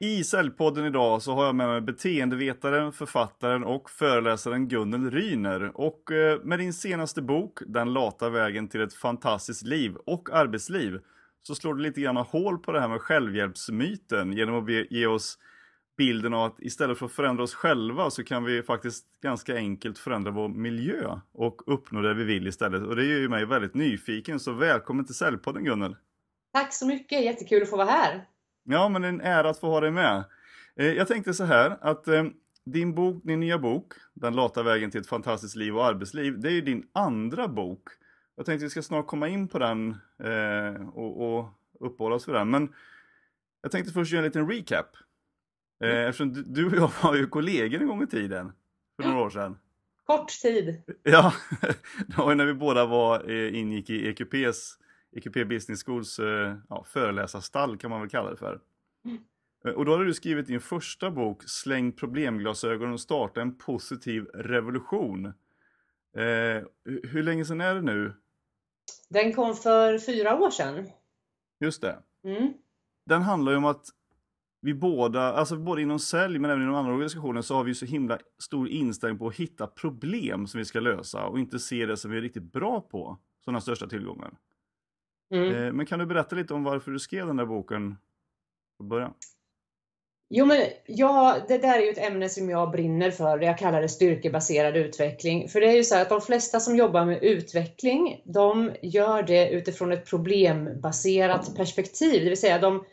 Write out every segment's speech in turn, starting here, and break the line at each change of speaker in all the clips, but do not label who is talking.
I Säljpodden idag så har jag med mig beteendevetaren, författaren och föreläsaren Gunnel Ryner. Och eh, med din senaste bok, Den lata vägen till ett fantastiskt liv och arbetsliv, så slår du lite grann hål på det här med självhjälpsmyten genom att ge oss bilden av att istället för att förändra oss själva så kan vi faktiskt ganska enkelt förändra vår miljö och uppnå det vi vill istället. Och det gör ju mig väldigt nyfiken, så välkommen till Säljpodden Gunnel!
Tack så mycket, jättekul att få vara här!
Ja, men det är en ära att få ha dig med. Eh, jag tänkte så här att eh, din bok, din nya bok, Den lata vägen till ett fantastiskt liv och arbetsliv, det är ju din andra bok. Jag tänkte att vi ska snart komma in på den eh, och, och uppehålla oss vid den. Men jag tänkte först göra en liten recap. Mm. Eftersom du, och jag var ju kollegor en gång i tiden, för några år sedan.
Kort tid.
Ja, det var ju när vi båda var, ingick i EQPs EQP Business Schools ja, föreläsarstall kan man väl kalla det för. Mm. Och då har du skrivit din första bok Släng problemglasögon och starta en positiv revolution. Eh, hur länge sedan är det nu?
Den kom för fyra år sedan.
Just det. Mm. Den handlar ju om att vi båda, alltså både inom sälj men även inom andra organisationer så har vi så himla stor inställning på att hitta problem som vi ska lösa och inte se det som vi är riktigt bra på som den största tillgången. Mm. Eh, men kan du berätta lite om varför du skrev den där boken från början?
Jo men ja, det där är ju ett ämne som jag brinner för. Jag kallar det styrkebaserad utveckling. För det är ju så att de flesta som jobbar med utveckling, de gör det utifrån ett problembaserat perspektiv. Det vill säga de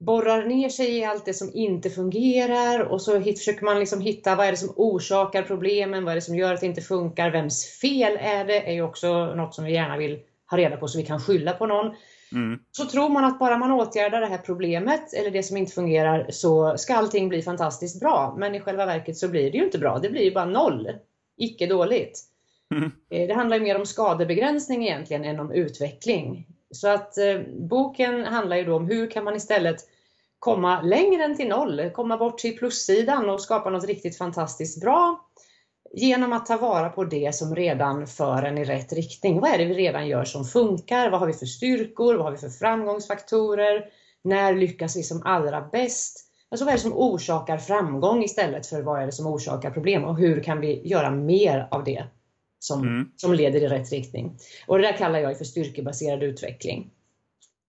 borrar ner sig i allt det som inte fungerar och så försöker man liksom hitta vad är det som orsakar problemen, vad är det som gör att det inte funkar, vems fel är det, är ju också något som vi gärna vill ha reda på så vi kan skylla på någon. Mm. Så tror man att bara man åtgärdar det här problemet eller det som inte fungerar så ska allting bli fantastiskt bra. Men i själva verket så blir det ju inte bra. Det blir ju bara noll. Icke dåligt. Mm. Det handlar ju mer om skadebegränsning egentligen än om utveckling. Så att eh, boken handlar ju då om hur kan man istället komma längre än till noll, komma bort till plussidan och skapa något riktigt fantastiskt bra genom att ta vara på det som redan för en i rätt riktning. Vad är det vi redan gör som funkar? Vad har vi för styrkor? Vad har vi för framgångsfaktorer? När lyckas vi som allra bäst? Alltså vad är det som orsakar framgång istället för vad är det som orsakar problem? Och hur kan vi göra mer av det som, mm. som leder i rätt riktning? Och det där kallar jag för styrkebaserad utveckling.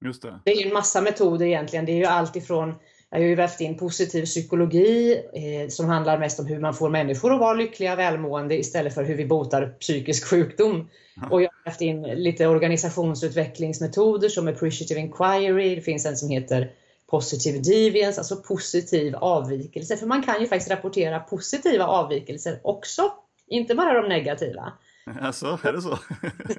Just det.
det är en massa metoder egentligen. Det är ju allt ifrån jag har ju vävt in positiv psykologi eh, som handlar mest om hur man får människor att vara lyckliga och välmående istället för hur vi botar psykisk sjukdom. Och jag har vävt in lite organisationsutvecklingsmetoder som appreciative inquiry, det finns en som heter positive deviance, alltså positiv avvikelse. För man kan ju faktiskt rapportera positiva avvikelser också, inte bara de negativa.
Alltså, är det så?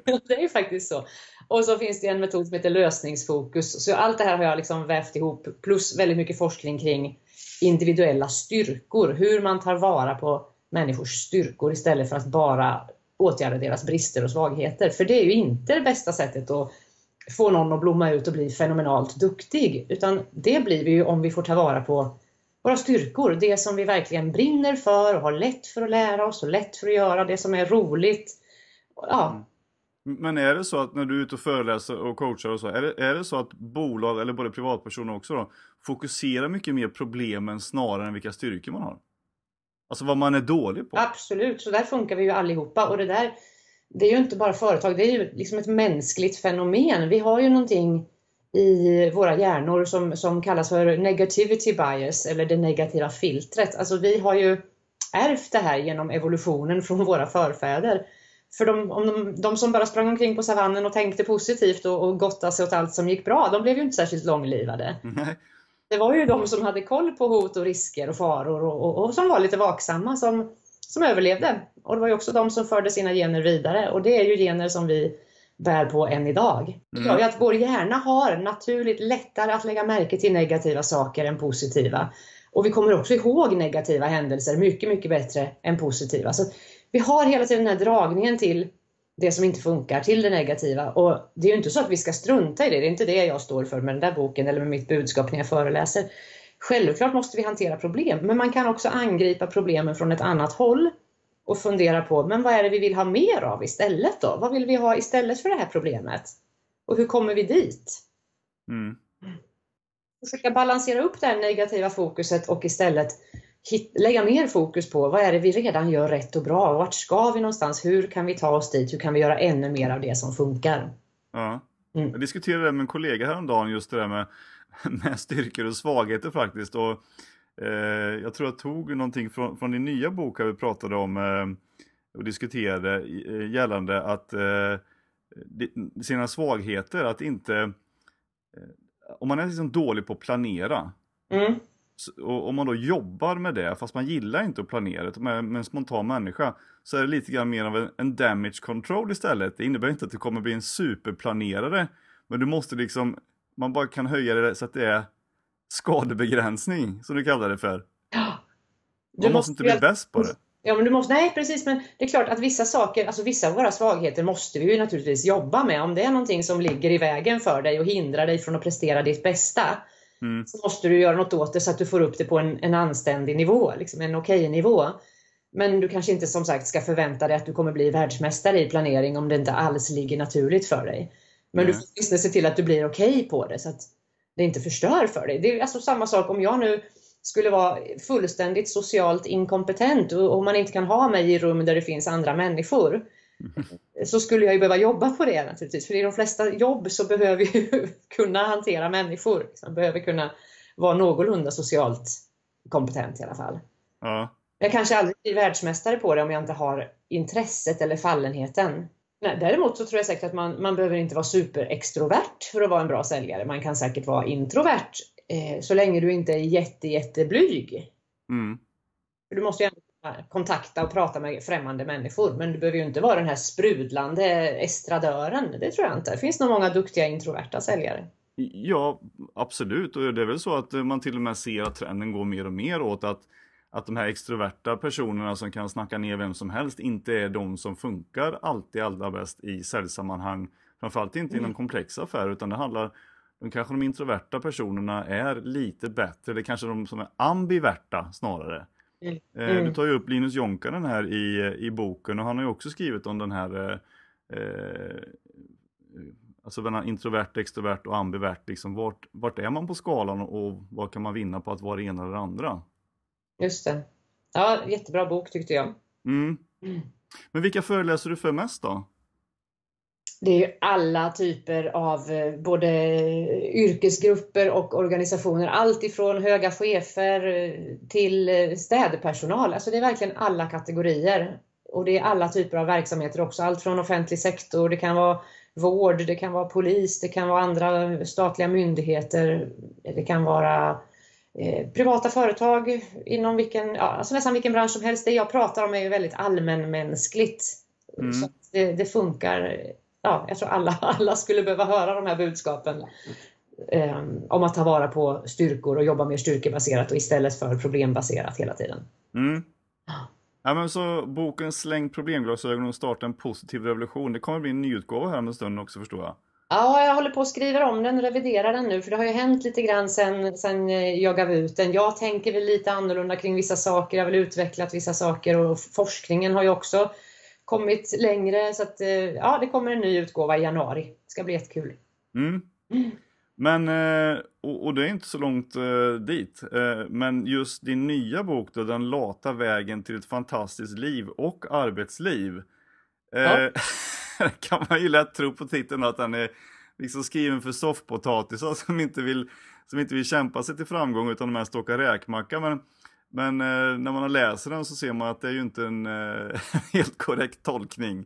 det är ju faktiskt så. Och så finns det en metod som heter lösningsfokus. Så allt det här har jag liksom vävt ihop, plus väldigt mycket forskning kring individuella styrkor. Hur man tar vara på människors styrkor istället för att bara åtgärda deras brister och svagheter. För det är ju inte det bästa sättet att få någon att blomma ut och bli fenomenalt duktig. Utan det blir vi ju om vi får ta vara på våra styrkor, det som vi verkligen brinner för och har lätt för att lära oss och lätt för att göra, det som är roligt. Ja. Mm.
Men är det så att när du är ute och föreläser och coachar och så, är det, är det så att bolag, eller både privatpersoner också då, fokuserar mycket mer problemen snarare än vilka styrkor man har? Alltså vad man är dålig på?
Absolut, så där funkar vi ju allihopa och det där, det är ju inte bara företag, det är ju liksom ett mänskligt fenomen. Vi har ju någonting i våra hjärnor som, som kallas för negativity bias eller det negativa filtret. Alltså vi har ju ärvt det här genom evolutionen från våra förfäder. För de, om de, de som bara sprang omkring på savannen och tänkte positivt och, och gottade sig åt allt som gick bra, de blev ju inte särskilt långlivade. Det var ju de som hade koll på hot och risker och faror och, och, och, som var lite vaksamma som, som överlevde. Och det var ju också de som förde sina gener vidare och det är ju gener som vi bär på än idag. Det gör ju att vår hjärna har naturligt lättare att lägga märke till negativa saker än positiva. Och vi kommer också ihåg negativa händelser mycket, mycket bättre än positiva. Så vi har hela tiden den här dragningen till det som inte funkar, till det negativa. Och det är ju inte så att vi ska strunta i det, det är inte det jag står för med den där boken eller med mitt budskap när jag föreläser. Självklart måste vi hantera problem, men man kan också angripa problemen från ett annat håll och fundera på, men vad är det vi vill ha mer av istället då? Vad vill vi ha istället för det här problemet? Och hur kommer vi dit?
Mm.
Försöka balansera upp det här negativa fokuset och istället hit, lägga mer fokus på vad är det vi redan gör rätt och bra? Vart ska vi någonstans? Hur kan vi ta oss dit? Hur kan vi göra ännu mer av det som funkar?
Ja.
Mm.
Jag diskuterade med en kollega häromdagen just det där med, med styrkor och svagheter faktiskt. Och, jag tror jag tog någonting från, från din nya bok här vi pratade om eh, och diskuterade eh, gällande att eh, sina svagheter, att inte eh, om man är liksom dålig på att planera
Mm.
och om man då jobbar med det, fast man gillar inte att planera, man är en spontan människa, så är det lite grann mer av en damage control istället. Det innebär inte att du kommer bli en superplanerare, men du måste liksom, man bara kan höja det så att det är skadebegränsning, som du kallar det för.
Du
Man måste inte bli
ju-
bäst på det.
Ja, men du måste, nej precis, men det är klart att vissa saker, alltså vissa av våra svagheter måste vi ju naturligtvis jobba med. Om det är någonting som ligger i vägen för dig och hindrar dig från att prestera ditt bästa,
Mm.
så måste du göra något åt det så att du får upp det på en, en anständig nivå, liksom en okej nivå. Men du kanske inte som sagt ska förvänta dig att du kommer bli världsmästare i planering om det inte alls ligger naturligt för dig. Men du
Nej.
får åtminstone se till att du blir okej på det så att det inte förstör för dig. Det är alltså samma sak om jag nu skulle vara fullständigt socialt inkompetent och och man inte kan ha mig i rum där det finns andra människor. Så skulle jag ju behöva jobba på det naturligtvis. För i de flesta jobb så behöver ju kunna hantera människor. Man behöver kunna vara någorlunda socialt kompetent i alla fall.
Ja.
Jag kanske aldrig blir världsmästare på det om jag inte har intresset eller fallenheten. Nej, däremot så tror jag säkert att man, man behöver inte vara superextrovert för att vara en bra säljare. Man kan säkert vara introvert eh, så länge du inte är jätte, jätteblyg.
Mm.
För Du måste ju ändå kontakta och prata med främmande människor. Men du behöver ju inte vara den här sprudlande estradören. Det tror jag inte. Det finns nog många duktiga introverta säljare.
Ja, absolut. Och det är väl så att man till och med ser att trenden går mer och mer åt att, att de här extroverta personerna som kan snacka ner vem som helst inte är de som funkar alltid allra bäst i säljsammanhang. Framförallt inte inom komplexa affärer utan det handlar de kanske de introverta personerna är lite bättre, det kanske de som är ambiverta snarare.
Mm.
Eh,
Mm.
Du tar ju upp Linus Jonkanen här i, i boken och han har ju också skrivit om den här eh, eh, Alltså mellan introvert, extrovert och ambivert, liksom vart, vart är man på skalan och vad kan man vinna på att vara det ena eller det andra?
Just det. Ja, jättebra bok tyckte jag.
Mm. Men vilka föreläser du för mest då?
Det är ju alla typer av eh, både yrkesgrupper och organisationer. Allt ifrån höga chefer eh, till eh, städpersonal. Alltså det är verkligen alla kategorier. Och det är alla typer av verksamheter också. Allt från offentlig sektor, det kan vara vård, det kan vara polis, det kan vara andra statliga myndigheter. Det kan vara privata företag inom vilken, ja, alltså nästan vilken bransch som helst. Det jag pratar om är ju väldigt allmänmänskligt.
Mm.
Så det, det funkar ja, jag tror alla, alla skulle behöva höra de här budskapen eh, om att ta vara på styrkor och jobba mer styrkebaserat och istället för problembaserat hela tiden.
Mm. Ja, men så boken Släng problemglasögon och starta en positiv revolution. Det kommer bli en nyutgåva här om en stund också förstår jag.
Ja, jag håller på att skriva om den, revidera den nu, för det har ju hänt lite grann sen, sen jag gav ut den. Jag tänker väl lite annorlunda kring vissa saker, jag har väl utvecklat vissa saker och forskningen har ju också kommit längre. Så att, eh, ja, det kommer en ny utgåva i januari. Det ska bli jättekul.
Mm. Men, eh, och, och det är inte så långt eh, dit. Eh, men just din nya bok då, Den lata vägen till ett fantastiskt liv och arbetsliv. Eh,
Ja.
kan man ju lätt tro på titeln att den är liksom skriven för soffpotatisar som inte vill, som inte vill kämpa sig till framgång utan mest åka räkmacka. Men, men eh, när man läser den så ser man att det är ju inte en eh, helt korrekt tolkning.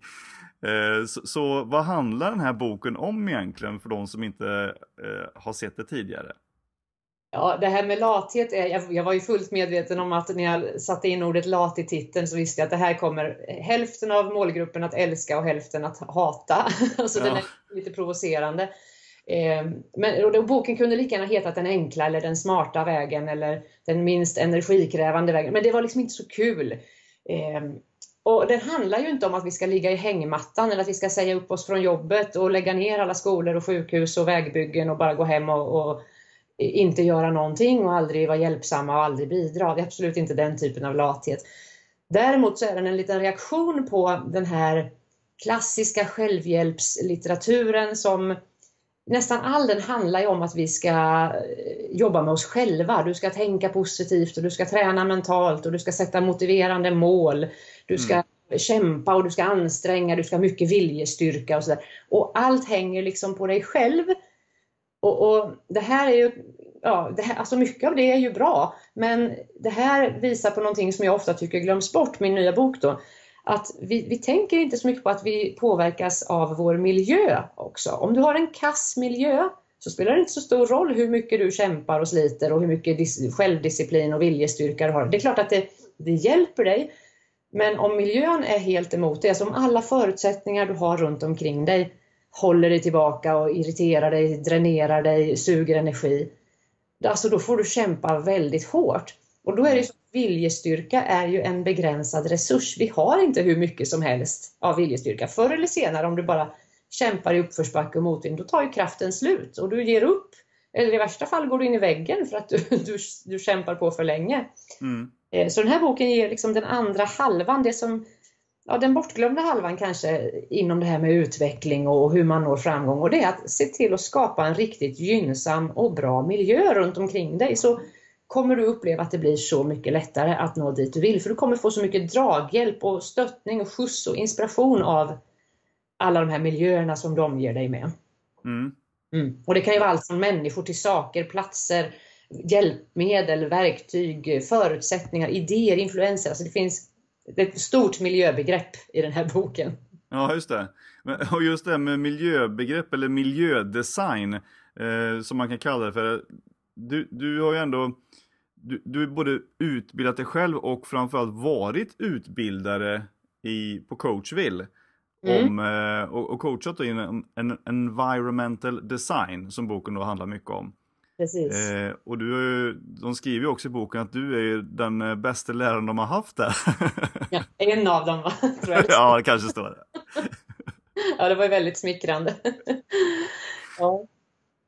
Eh, Så, så vad handlar den här boken om egentligen för de som inte eh, har sett det tidigare?
Ja, det här med lathet, är, jag, jag var ju fullt medveten om att när jag satte in ordet lat i titeln så visste jag att det här kommer hälften av målgruppen att älska och hälften att hata. alltså den
Ja.
är lite provocerande. Eh, men och då, boken kunde lika gärna hetat Den enkla eller Den smarta vägen eller Den minst energikrävande vägen. Men det var liksom inte så kul. Eh, och den handlar ju inte om att vi ska ligga i hängmattan eller att vi ska säga upp oss från jobbet och lägga ner alla skolor och sjukhus och vägbyggen och bara gå hem och, och inte göra någonting och aldrig vara hjälpsamma och aldrig bidra. Det är absolut inte den typen av lathet. Däremot så är den en liten reaktion på den här klassiska självhjälpslitteraturen som nästan all den handlar ju om att vi ska eh, jobba med oss själva. Du ska tänka positivt och du ska träna mentalt och du ska sätta motiverande mål. Du ska mm. kämpa och du ska anstränga, du ska ha mycket viljestyrka och sådär. Och allt hänger liksom på dig själv. Och, och det här är ju, ja, det här, alltså mycket av det är ju bra. Men det här visar på någonting som jag ofta tycker glöms bort, min nya bok då att vi, vi tänker inte så mycket på att vi påverkas av vår miljö också. Om du har en kass miljö så spelar det inte så stor roll hur mycket du kämpar och sliter och hur mycket självdisciplin och viljestyrka du har. Det är klart att det, det hjälper dig. Men om miljön är helt emot dig, alltså om alla förutsättningar du har runt omkring dig håller dig tillbaka och irriterar dig, dränerar dig, suger energi. Alltså då får du kämpa väldigt hårt. Och då är det så viljestyrka är ju en begränsad resurs. Vi har inte hur mycket som helst av viljestyrka. Förr eller senare om du bara kämpar i uppförsbacke och motvind, då tar ju kraften slut och du ger upp. Eller i värsta fall går du in i väggen för att du, du, du kämpar på för länge. Mm. Eh, så den här boken ger liksom den andra halvan, det som, ja, den bortglömda halvan kanske inom det här med utveckling och hur man når framgång. Och det är att se till att skapa en riktigt gynnsam och bra miljö runt omkring dig. Så kommer du uppleva att det blir så mycket lättare att nå dit du vill. För du kommer få så mycket draghjälp och stöttning och skjuts och inspiration av alla de här miljöerna som de ger dig med. Mm. Mm. Och det kan ju vara allt från människor till saker, platser, hjälpmedel, verktyg, förutsättningar, idéer, influenser. Alltså det finns ett stort miljöbegrepp i den här boken.
Ja, just det. Och just det med miljöbegrepp eller miljödesign eh, som man kan kalla det för. Du, du har ju ändå du, du är både utbildat dig själv och framförallt varit utbildare i, på Coachville. Mm. Om, eh, och, och coachat inom en, environmental design som boken då handlar mycket om.
Precis.
Eh, och du, de skriver ju också i boken att du är den eh, bästa läraren de har haft där.
ja, en av dem va?
Tror jag ja, det kanske står det.
ja, det var ju väldigt smickrande.
ja.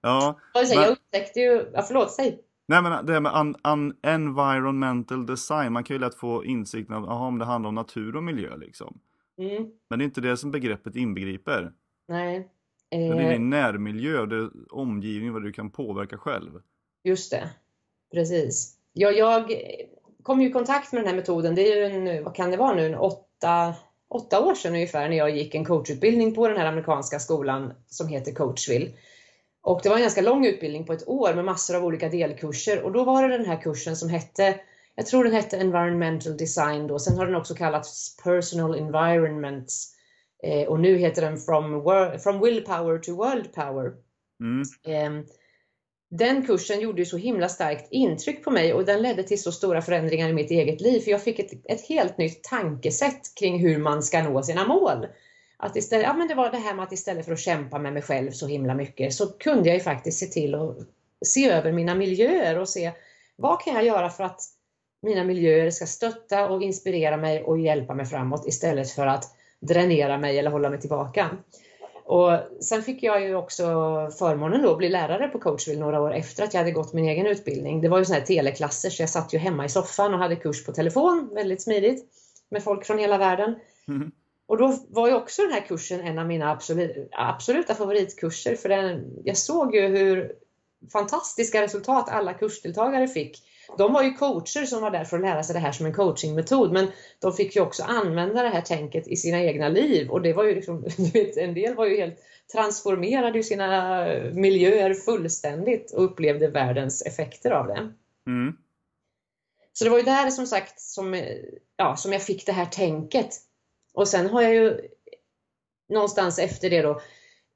Ja, alltså, men... Jag upptäckte ju, ja, förlåt, säg.
Nej men det här med un, un, environmental design, man kan ju lätt få insikten av aha, om det handlar om natur och miljö liksom. Mm. Men det är inte det som begreppet inbegriper.
Nej.
Eh... Det är din närmiljö, det omgivning, vad du kan påverka själv.
Just det, precis. Ja, jag kom ju i kontakt med den här metoden, det är ju en, vad kan det vara nu, en åtta, åtta år sedan ungefär när jag gick en coachutbildning på den här amerikanska skolan som heter Coachville. Och det var en ganska lång utbildning på ett år med massor av olika delkurser och då var det den här kursen som hette jag tror den hette Environmental Design då, sen har den också kallats Personal Environments eh, och nu heter den From, From Willpower to World Power. Mm. Eh, den kursen gjorde ju så himla starkt intryck på mig och den ledde till så stora förändringar i mitt eget liv för jag fick ett, ett helt nytt tankesätt kring hur man ska nå sina mål. Att istället, ja men det var det här med att istället för att kämpa med mig själv så himla mycket så kunde jag ju faktiskt se till att se över mina miljöer och se vad kan jag göra för att mina miljöer ska stötta och inspirera mig och hjälpa mig framåt istället för att dränera mig eller hålla mig tillbaka. Och sen fick jag ju också förmånen då att bli lärare på Coachville några år efter att jag hade gått min egen utbildning. Det var ju sådana här teleklasser så jag satt ju hemma i soffan och hade kurs på telefon, väldigt smidigt, med folk från hela världen. Mm. Och då var ju också den här kursen en av mina absolut, absoluta favoritkurser för den, jag såg ju hur fantastiska resultat alla kursdeltagare fick. De var ju coacher som var där för att lära sig det här som en coachingmetod men de fick ju också använda det här tänket i sina egna liv och det var ju liksom, du vet, en del var ju helt transformerade i sina miljöer fullständigt och upplevde världens effekter av det. Mm. Så det var ju där som sagt som, ja, som jag fick det här tänket och sen har jag ju någonstans efter det då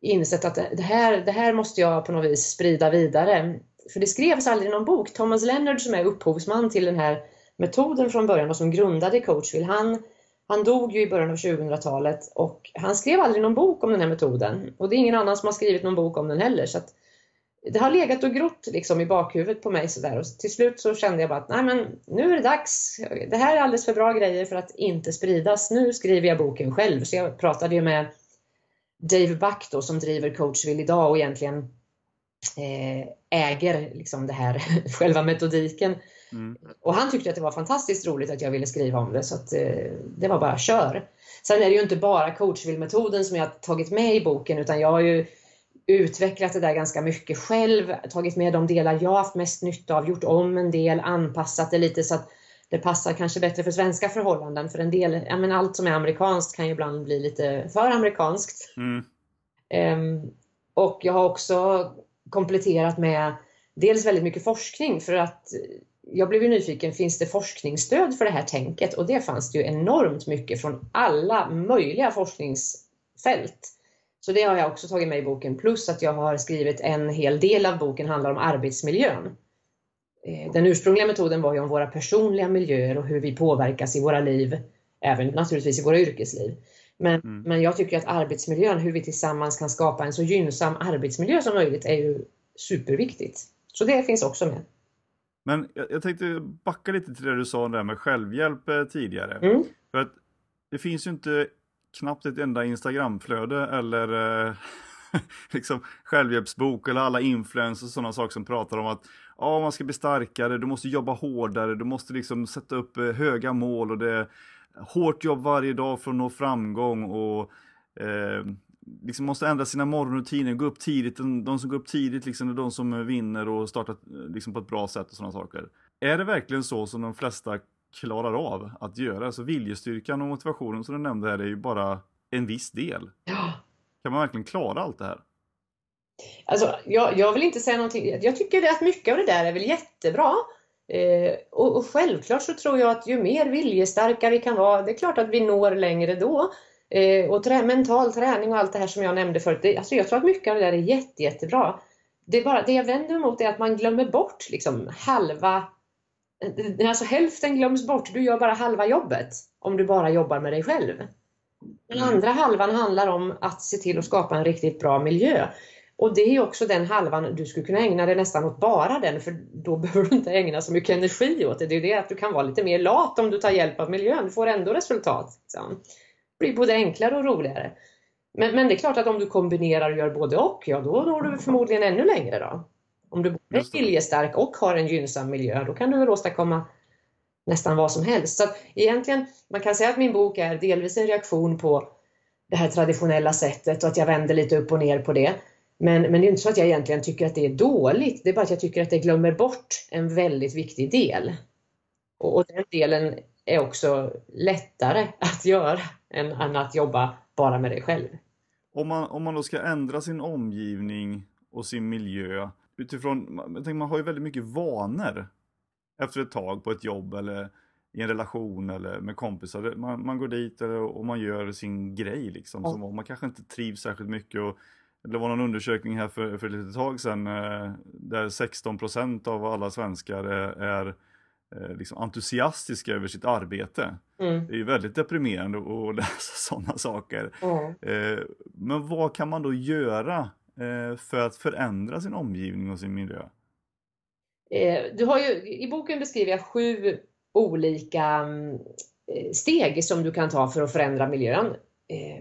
insett att det här, det här måste jag på något vis sprida vidare. För det skrevs aldrig någon bok. Thomas Leonard som är upphovsman till den här metoden från början och som grundade Coachville, han, han dog ju i början av 2000-talet och han skrev aldrig någon bok om den här metoden. Och det är ingen annan som har skrivit någon bok om den heller. Så att det har legat och grott liksom i bakhuvudet på mig sådär och till slut så kände jag bara att nej men nu är det dags. Det här är alldeles för bra grejer för att inte spridas. Nu skriver jag boken själv. Så jag pratade ju med Dave Buck då som driver Coachville idag och egentligen äger liksom det här, själva metodiken. Mm. Och han tyckte att det var fantastiskt roligt att jag ville skriva om det så att eh, det var bara kör. Sen är det ju inte bara coachville-metoden som jag har tagit med i boken utan jag har ju utvecklat det där ganska mycket själv, tagit med de delar jag haft mest nytta av, gjort om en del, anpassat det lite så att det passar kanske bättre för svenska förhållanden. För en del, ja men allt som är amerikanskt kan ju ibland bli lite för amerikanskt. Mm. Um, och jag har också kompletterat med dels väldigt mycket forskning för att jag blev ju nyfiken, finns det forskningsstöd för det här tänket? Och det fanns det ju enormt mycket från alla möjliga forskningsfält. Så det har jag också tagit med i boken, plus att jag har skrivit en hel del av boken handlar om arbetsmiljön. Eh, den ursprungliga metoden var ju om våra personliga miljöer och hur vi påverkas i våra liv, även naturligtvis i våra yrkesliv. Men, mm. men jag tycker att arbetsmiljön, hur vi tillsammans kan skapa en så gynnsam arbetsmiljö som möjligt är ju superviktigt. Så det finns också med.
Men jag, jag tänkte backa lite till det du sa där med självhjälp eh, tidigare. Mm. För att det finns ju inte knappt ett enda Instagramflöde eller eh, liksom självhjälpsbok eller alla influencers och sådana saker som pratar om att ja, man ska bli starkare, du måste jobba hårdare, du måste liksom sätta upp eh, höga mål och det hårt jobb varje dag för att nå framgång och eh, liksom måste ändra sina morgonrutiner, gå upp tidigt. De som går upp tidigt liksom är de som vinner och startar liksom på ett bra sätt och sådana saker. Är det verkligen så som de flesta klarar av att göra? Alltså viljestyrkan och motivationen som du nämnde här är ju bara en viss del.
Ja.
Kan man verkligen klara allt det här?
Alltså, jag, jag vill inte säga någonting. Jag tycker att mycket av det där är väl jättebra. Eh, och, och, självklart så tror jag att ju mer viljestarka vi kan vara, det är klart att vi når längre då. Eh, och trä, mental träning och allt det här som jag nämnde förut. Det, alltså jag tror att mycket av det där är jätte, jättebra. Det, är bara, det jag vänder mig mot är att man glömmer bort liksom halva Alltså hälften glöms bort, du gör bara halva jobbet om du bara jobbar med dig själv. Den mm. andra halvan handlar om att se till att skapa en riktigt bra miljö. Och det är också den halvan du skulle kunna ägna dig nästan åt bara den, för då behöver du inte ägna så mycket energi åt det. Det är det att du kan vara lite mer lat om du tar hjälp av miljön, du får ändå resultat. Liksom. Det blir både enklare och roligare. Men, men det är klart att om du kombinerar och gör både och, ja då når du förmodligen ännu längre då. Om du både är viljestark och har en gynnsam miljö, då kan du väl åstadkomma nästan vad som helst. Så att egentligen, man kan säga att min bok är delvis en reaktion på det här traditionella sättet och att jag vänder lite upp och ner på det. Men, men det är inte så att jag egentligen tycker att det är dåligt, det är bara att jag tycker att det glömmer bort en väldigt viktig del. Och, och den delen är också lättare att göra än, än att jobba bara med dig själv.
Om man, om man då ska ändra sin omgivning och sin miljö utifrån, jag tänker, man har ju väldigt mycket vanor efter ett tag på ett jobb eller i en relation eller med kompisar. Man, man går dit och man gör sin grej liksom. Ja. man kanske inte trivs särskilt mycket. Och, det var någon undersökning här för, för ett litet tag sedan eh, där 16% av alla svenskar är, är eh, liksom entusiastiska över sitt arbete. Mm. Det är ju väldigt deprimerande att läsa sådana saker. Mm. Eh, men vad kan man då göra Eh, för att förändra sin omgivning och sin miljö?
Eh, du har ju, I boken beskriver jag sju olika mm, eh, steg som du kan ta för att förändra miljön.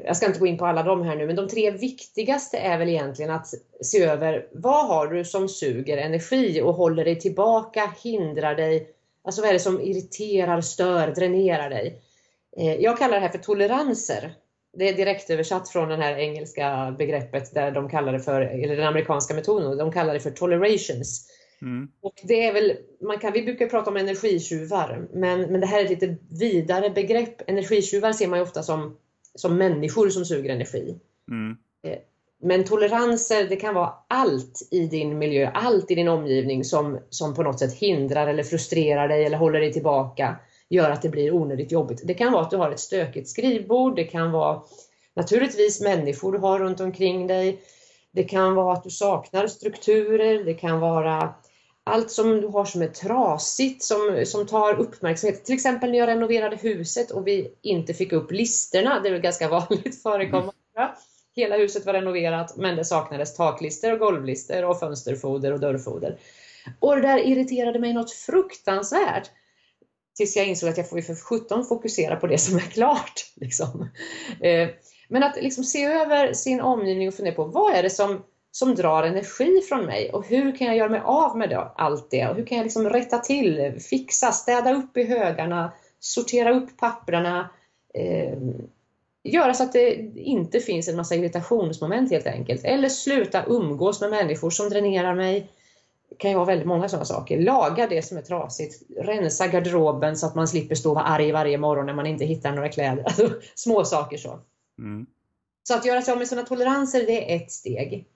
Jag ska inte gå in på alla de här nu, men de tre viktigaste är väl egentligen att se över vad har du som suger energi och håller dig tillbaka, hindrar dig, alltså vad är det som irriterar, stör, dränerar dig? Jag kallar det här för toleranser det är direkt översatt från det här engelska begreppet där de kallar det för, eller den amerikanska metoden, de kallar det för tolerations. Mm. Och det är väl, man kan, vi brukar prata om energitjuvar, men, men det här är ett lite vidare begrepp. Energitjuvar ser man ju ofta som, som människor som suger energi. Mm. Eh, men toleranser, det kan vara allt i din miljö, allt i din omgivning som, som på något sätt hindrar eller frustrerar dig eller håller dig tillbaka gör att det blir onödigt jobbigt. Det kan vara att du har ett stökigt skrivbord, det kan vara naturligtvis människor du har runt omkring dig. Det kan vara att du saknar strukturer, det kan vara allt som du har som är trasigt, som, som tar uppmärksamhet. Till exempel när jag renoverade huset och vi inte fick upp listerna, det är ganska vanligt förekommande. Mm. Hela huset var renoverat men det saknades taklister och golvlister och fönsterfoder och dörrfoder. Och det där irriterade mig något fruktansvärt. Tills jag insåg att jag får ju för 17 fokusera på det som är klart. Liksom. Eh, men att liksom se över sin omgivning och fundera på vad är det som som drar energi från mig och hur kan jag göra mig av med det, allt det och hur kan jag liksom rätta till, fixa, städa upp i högarna, sortera upp papprarna, eh, göra så att det inte finns en massa irritationsmoment helt enkelt. Eller sluta umgås med människor som dränerar mig. Det kan ju vara väldigt många sådana saker. Laga det som är trasigt. Rensa garderoben så att man slipper stå och vara arg varje morgon när man inte hittar några kläder. Alltså, små saker så. Mm. Så att göra sig av med sina toleranser, det är ett steg.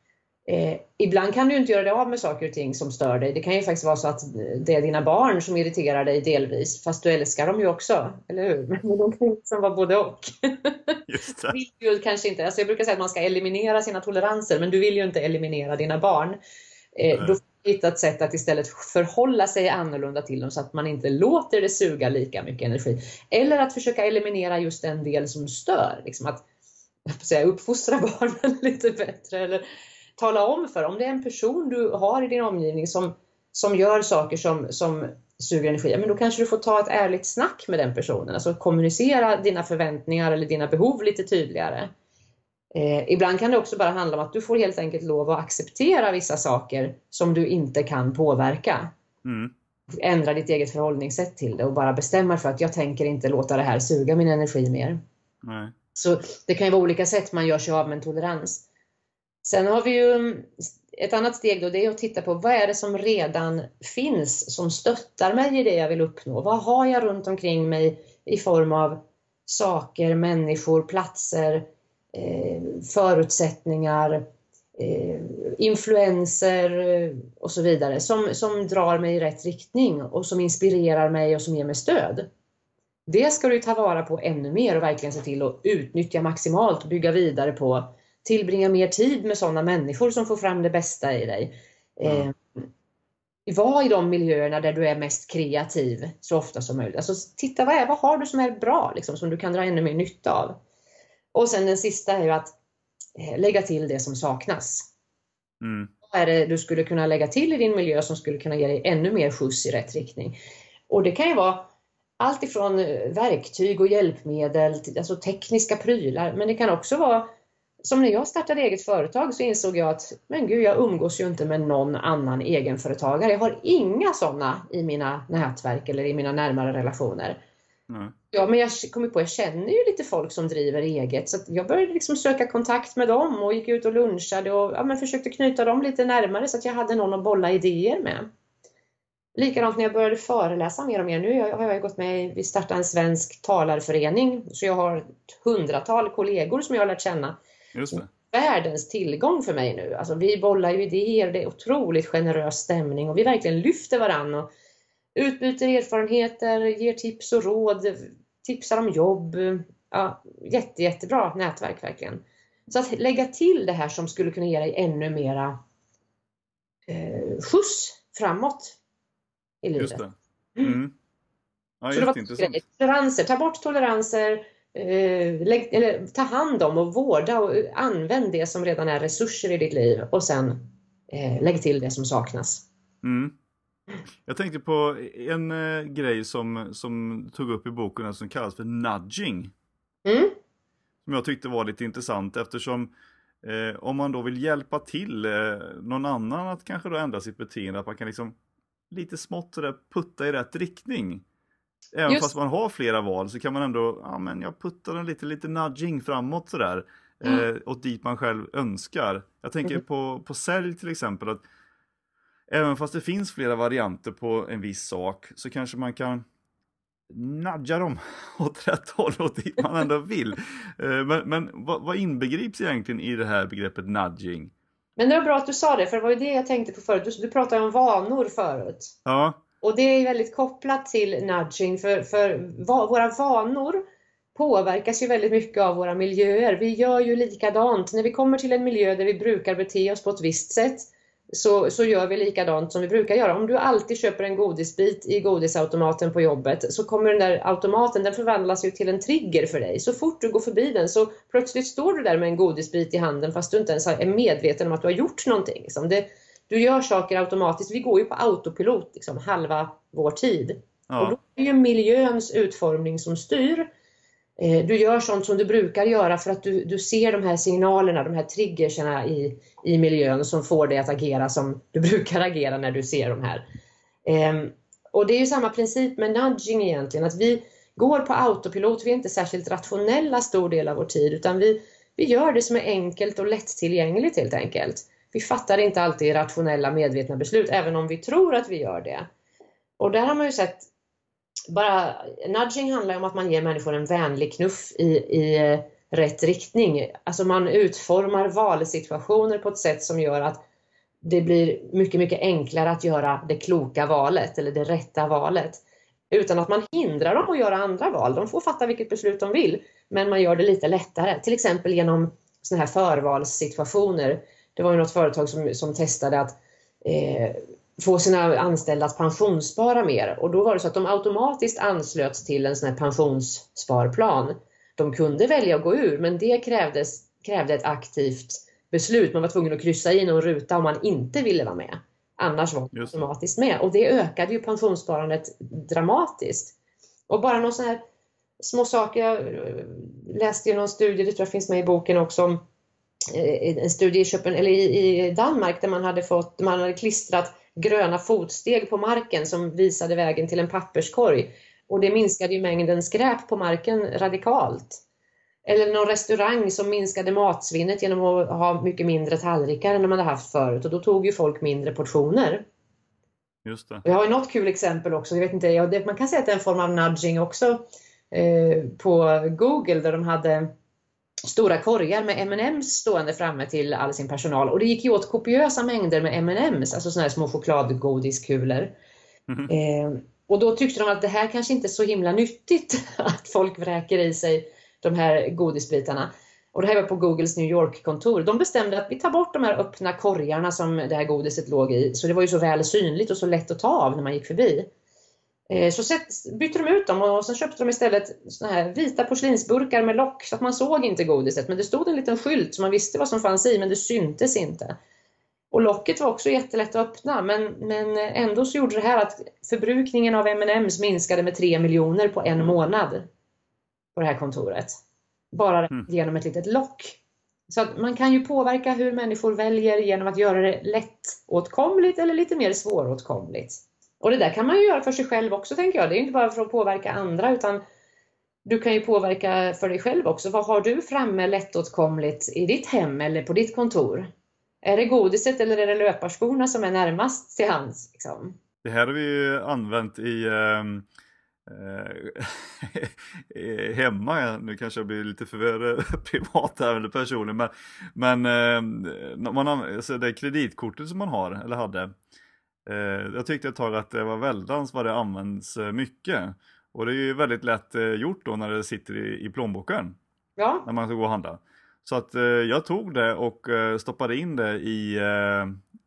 Eh, ibland kan du inte göra dig av med saker och ting som stör dig. Det kan ju faktiskt vara så att det är dina barn som irriterar dig delvis, fast du älskar dem ju också, eller hur? Men de kan liksom vara både och. Just det. Vill ju kanske inte, alltså jag brukar säga att man ska eliminera sina toleranser, men du vill ju inte eliminera dina barn. Eh, då får du hitta ett sätt att istället förhålla sig annorlunda till dem så att man inte låter det suga lika mycket energi. Eller att försöka eliminera just den del som stör. Liksom att, jag säga, uppfostra barnen lite bättre eller tala om för, om det är en person du har i din omgivning som, som gör saker som, som suger energi, men då kanske du får ta ett ärligt snack med den personen, alltså kommunicera dina förväntningar eller dina behov lite tydligare. Eh, ibland kan det också bara handla om att du får helt enkelt lov att acceptera vissa saker som du inte kan påverka. Mm. Ändra ditt eget förhållningssätt till det och bara bestämma för att jag tänker inte låta det här suga min energi mer. Nej. Så det kan ju vara olika sätt man gör sig av med en tolerans. Sen har vi ju mm, ett annat steg då, det är att titta på vad är det som redan finns som stöttar mig i det jag vill uppnå? Vad har jag runt omkring mig i form av saker, människor, platser, eh, förutsättningar, eh, influenser eh, och så vidare som, som drar mig i rätt riktning och som inspirerar mig och som ger mig stöd. Det ska du ta vara på ännu mer och verkligen se till att utnyttja maximalt och bygga vidare på tillbringa mer tid med sådana människor som får fram det bästa i dig. Mm. Eh, var i de miljöerna där du är mest kreativ så ofta som möjligt. Alltså titta vad, är, vad har du som är bra, liksom, som du kan dra ännu mer nytta av. Och sen den sista är ju att eh, lägga till det som saknas. Mm. Vad är det du skulle kunna lägga till i din miljö som skulle kunna ge dig ännu mer skjuts i rätt riktning? Och det kan ju vara allt ifrån eh, verktyg och hjälpmedel, till, alltså tekniska prylar, men det kan också vara som när jag startade eget företag så insåg jag att men gud, jag umgås ju inte med någon annan egenföretagare. Jag har inga sådana i mina nätverk eller i mina närmare relationer. Mm. Ja, men jag kommer på, jag känner ju lite folk som driver eget så jag började liksom söka kontakt med dem och gick ut och lunchade och ja, men försökte knyta dem lite närmare så att jag hade någon att bolla idéer med. Likadant när jag började föreläsa mer och mer. Nu har jag gått med, vi startade en svensk talarförening så jag har ett hundratal kollegor som jag har lärt känna. Världens tillgång för mig nu. Alltså, vi bollar ju idéer, det är otroligt generös stämning och vi verkligen lyfter varandra och utbyter erfarenheter, ger tips och råd, tipsar om jobb. Ja, jätte, jättebra nätverk verkligen. Så att lägga till det här som skulle kunna ge dig ännu mera eh, skjuts framåt i livet. Just det. Mm. mm. Ja, jätteintressant. Toleranser, ta bort toleranser, eller, ta hand om och vårda och använd det som redan är resurser i ditt liv och sen eh, lägg till det som saknas. Mm.
Jag tänkte på en eh, grej som, som tog upp i boken som kallas för nudging. Mm. Som jag tyckte var lite intressant eftersom eh, om man då vill hjälpa till eh, någon annan att kanske då ändra sitt beteende, att man kan liksom lite smått sådär putta i rätt riktning. Även Just... fast man har flera val så kan man ändå, ja men jag puttar den lite, lite nudging framåt sådär. Mm. Eh, åt dit man själv önskar. Jag tänker mm. på, på sälj till exempel. att Även fast det finns flera varianter på en viss sak så kanske man kan nudga dem åt rätt håll, åt dit man ändå vill. Eh, men men vad, vad inbegrips egentligen i det här begreppet nudging?
Men det var bra att du sa det, för det var ju det jag tänkte på förut. Du, du pratade om vanor förut. Ja. Och det är väldigt kopplat till nudging för, för va, våra vanor påverkas ju väldigt mycket av våra miljöer. Vi gör ju likadant. När vi kommer till en miljö där vi brukar bete oss på ett visst sätt så, så gör vi likadant som vi brukar göra. Om du alltid köper en godisbit i godisautomaten på jobbet så kommer den där automaten, den förvandlas ju till en trigger för dig. Så fort du går förbi den så plötsligt står du där med en godisbit i handen fast du inte ens är medveten om att du har gjort någonting. Liksom. Det, du gör saker automatiskt. Vi går ju på autopilot liksom, halva vår tid. Ja. Och då är det ju miljöns utformning som styr. Eh, du gör sånt som du brukar göra för att du, du ser de här signalerna, de här triggerserna i, i miljön som får dig att agera som du brukar agera när du ser de här. Ehm, och det är ju samma princip med nudging egentligen, att vi går på autopilot, vi är inte särskilt rationella stor del av vår tid utan vi, vi gör det som är enkelt och lättillgängligt helt enkelt. Vi fattar inte alltid rationella medvetna beslut även om vi tror att vi gör det. Och där har man ju sett bara nudging handlar om att man ger människor en vänlig knuff i, i rätt riktning. Alltså man utformar valsituationer på ett sätt som gör att det blir mycket, mycket enklare att göra det kloka valet eller det rätta valet. Utan att man hindrar dem att göra andra val. De får fatta vilket beslut de vill, men man gör det lite lättare. Till exempel genom sådana här förvalssituationer. Det var ju något företag som, som testade att eh, få sina anställda att pensionsspara mer och då var det så att de automatiskt anslöts till en sån här pensionssparplan. De kunde välja att gå ur men det krävdes, krävde ett aktivt beslut. Man var tvungen att kryssa i någon ruta om man inte ville vara med. Annars var man automatiskt med och det ökade ju pensionssparandet dramatiskt. Och bara några sådana här små saker. Jag läste ju någon studie, det tror jag finns med i boken också, om eh, en studie i, Köpen, eller i Danmark där man hade, fått, man hade klistrat gröna fotsteg på marken som visade vägen till en papperskorg. Och det minskade ju mängden skräp på marken radikalt. Eller någon restaurang som minskade matsvinnet genom att ha mycket mindre tallrikar än de hade haft förut och då tog ju folk mindre portioner.
Just det.
Jag har ju något kul exempel också, jag vet inte, man kan säga att det är en form av nudging också eh, på Google där de hade stora korgar med M&M's stående framme till all sin personal och det gick ju åt kopiösa mängder med M&M's, alltså såna här små chokladgodiskulor. Mm -hmm. eh, och då tyckte de att det här kanske inte är så himla nyttigt att folk vräker i sig de här godisbitarna. Och det här var på Googles New York-kontor. De bestämde att vi tar bort de här öppna korgarna som det här godiset låg i. Så det var ju så väl synligt och så lätt att ta av när man gick förbi. Eh, så bytte de ut dem och sen köpte de istället såna här vita porslinsburkar med lock så att man såg inte godiset. Men det stod en liten skylt så man visste vad som fanns i men det syntes inte. Och locket var också jättelätt att öppna men, men ändå så gjorde det här att förbrukningen av M&M's minskade med 3 miljoner på en månad på det här kontoret. Bara mm. genom ett litet lock. Så att man kan ju påverka hur människor väljer genom att göra det lättåtkomligt eller lite mer svåråtkomligt. Och det där kan man ju göra för sig själv också tänker jag. Det är inte bara för att påverka andra utan du kan ju påverka för dig själv också. Vad har du framme lättåtkomligt i ditt hem eller på ditt kontor? Är det godiset eller är det löparskorna som är närmast till hands? Liksom?
Det här har vi ju använt i um... hemma, nu kanske jag blir lite för privat här eller personlig, men, men ehm, man, alltså det kreditkortet som man har, eller hade, jag tyckte ett tag att det var väldans vad det används eh, mycket. Och det är ju väldigt lätt eh, gjort då när det sitter i, i plånboken.
Ja.
När man ska gå och handla. Så att jag tog det och stoppade in det i,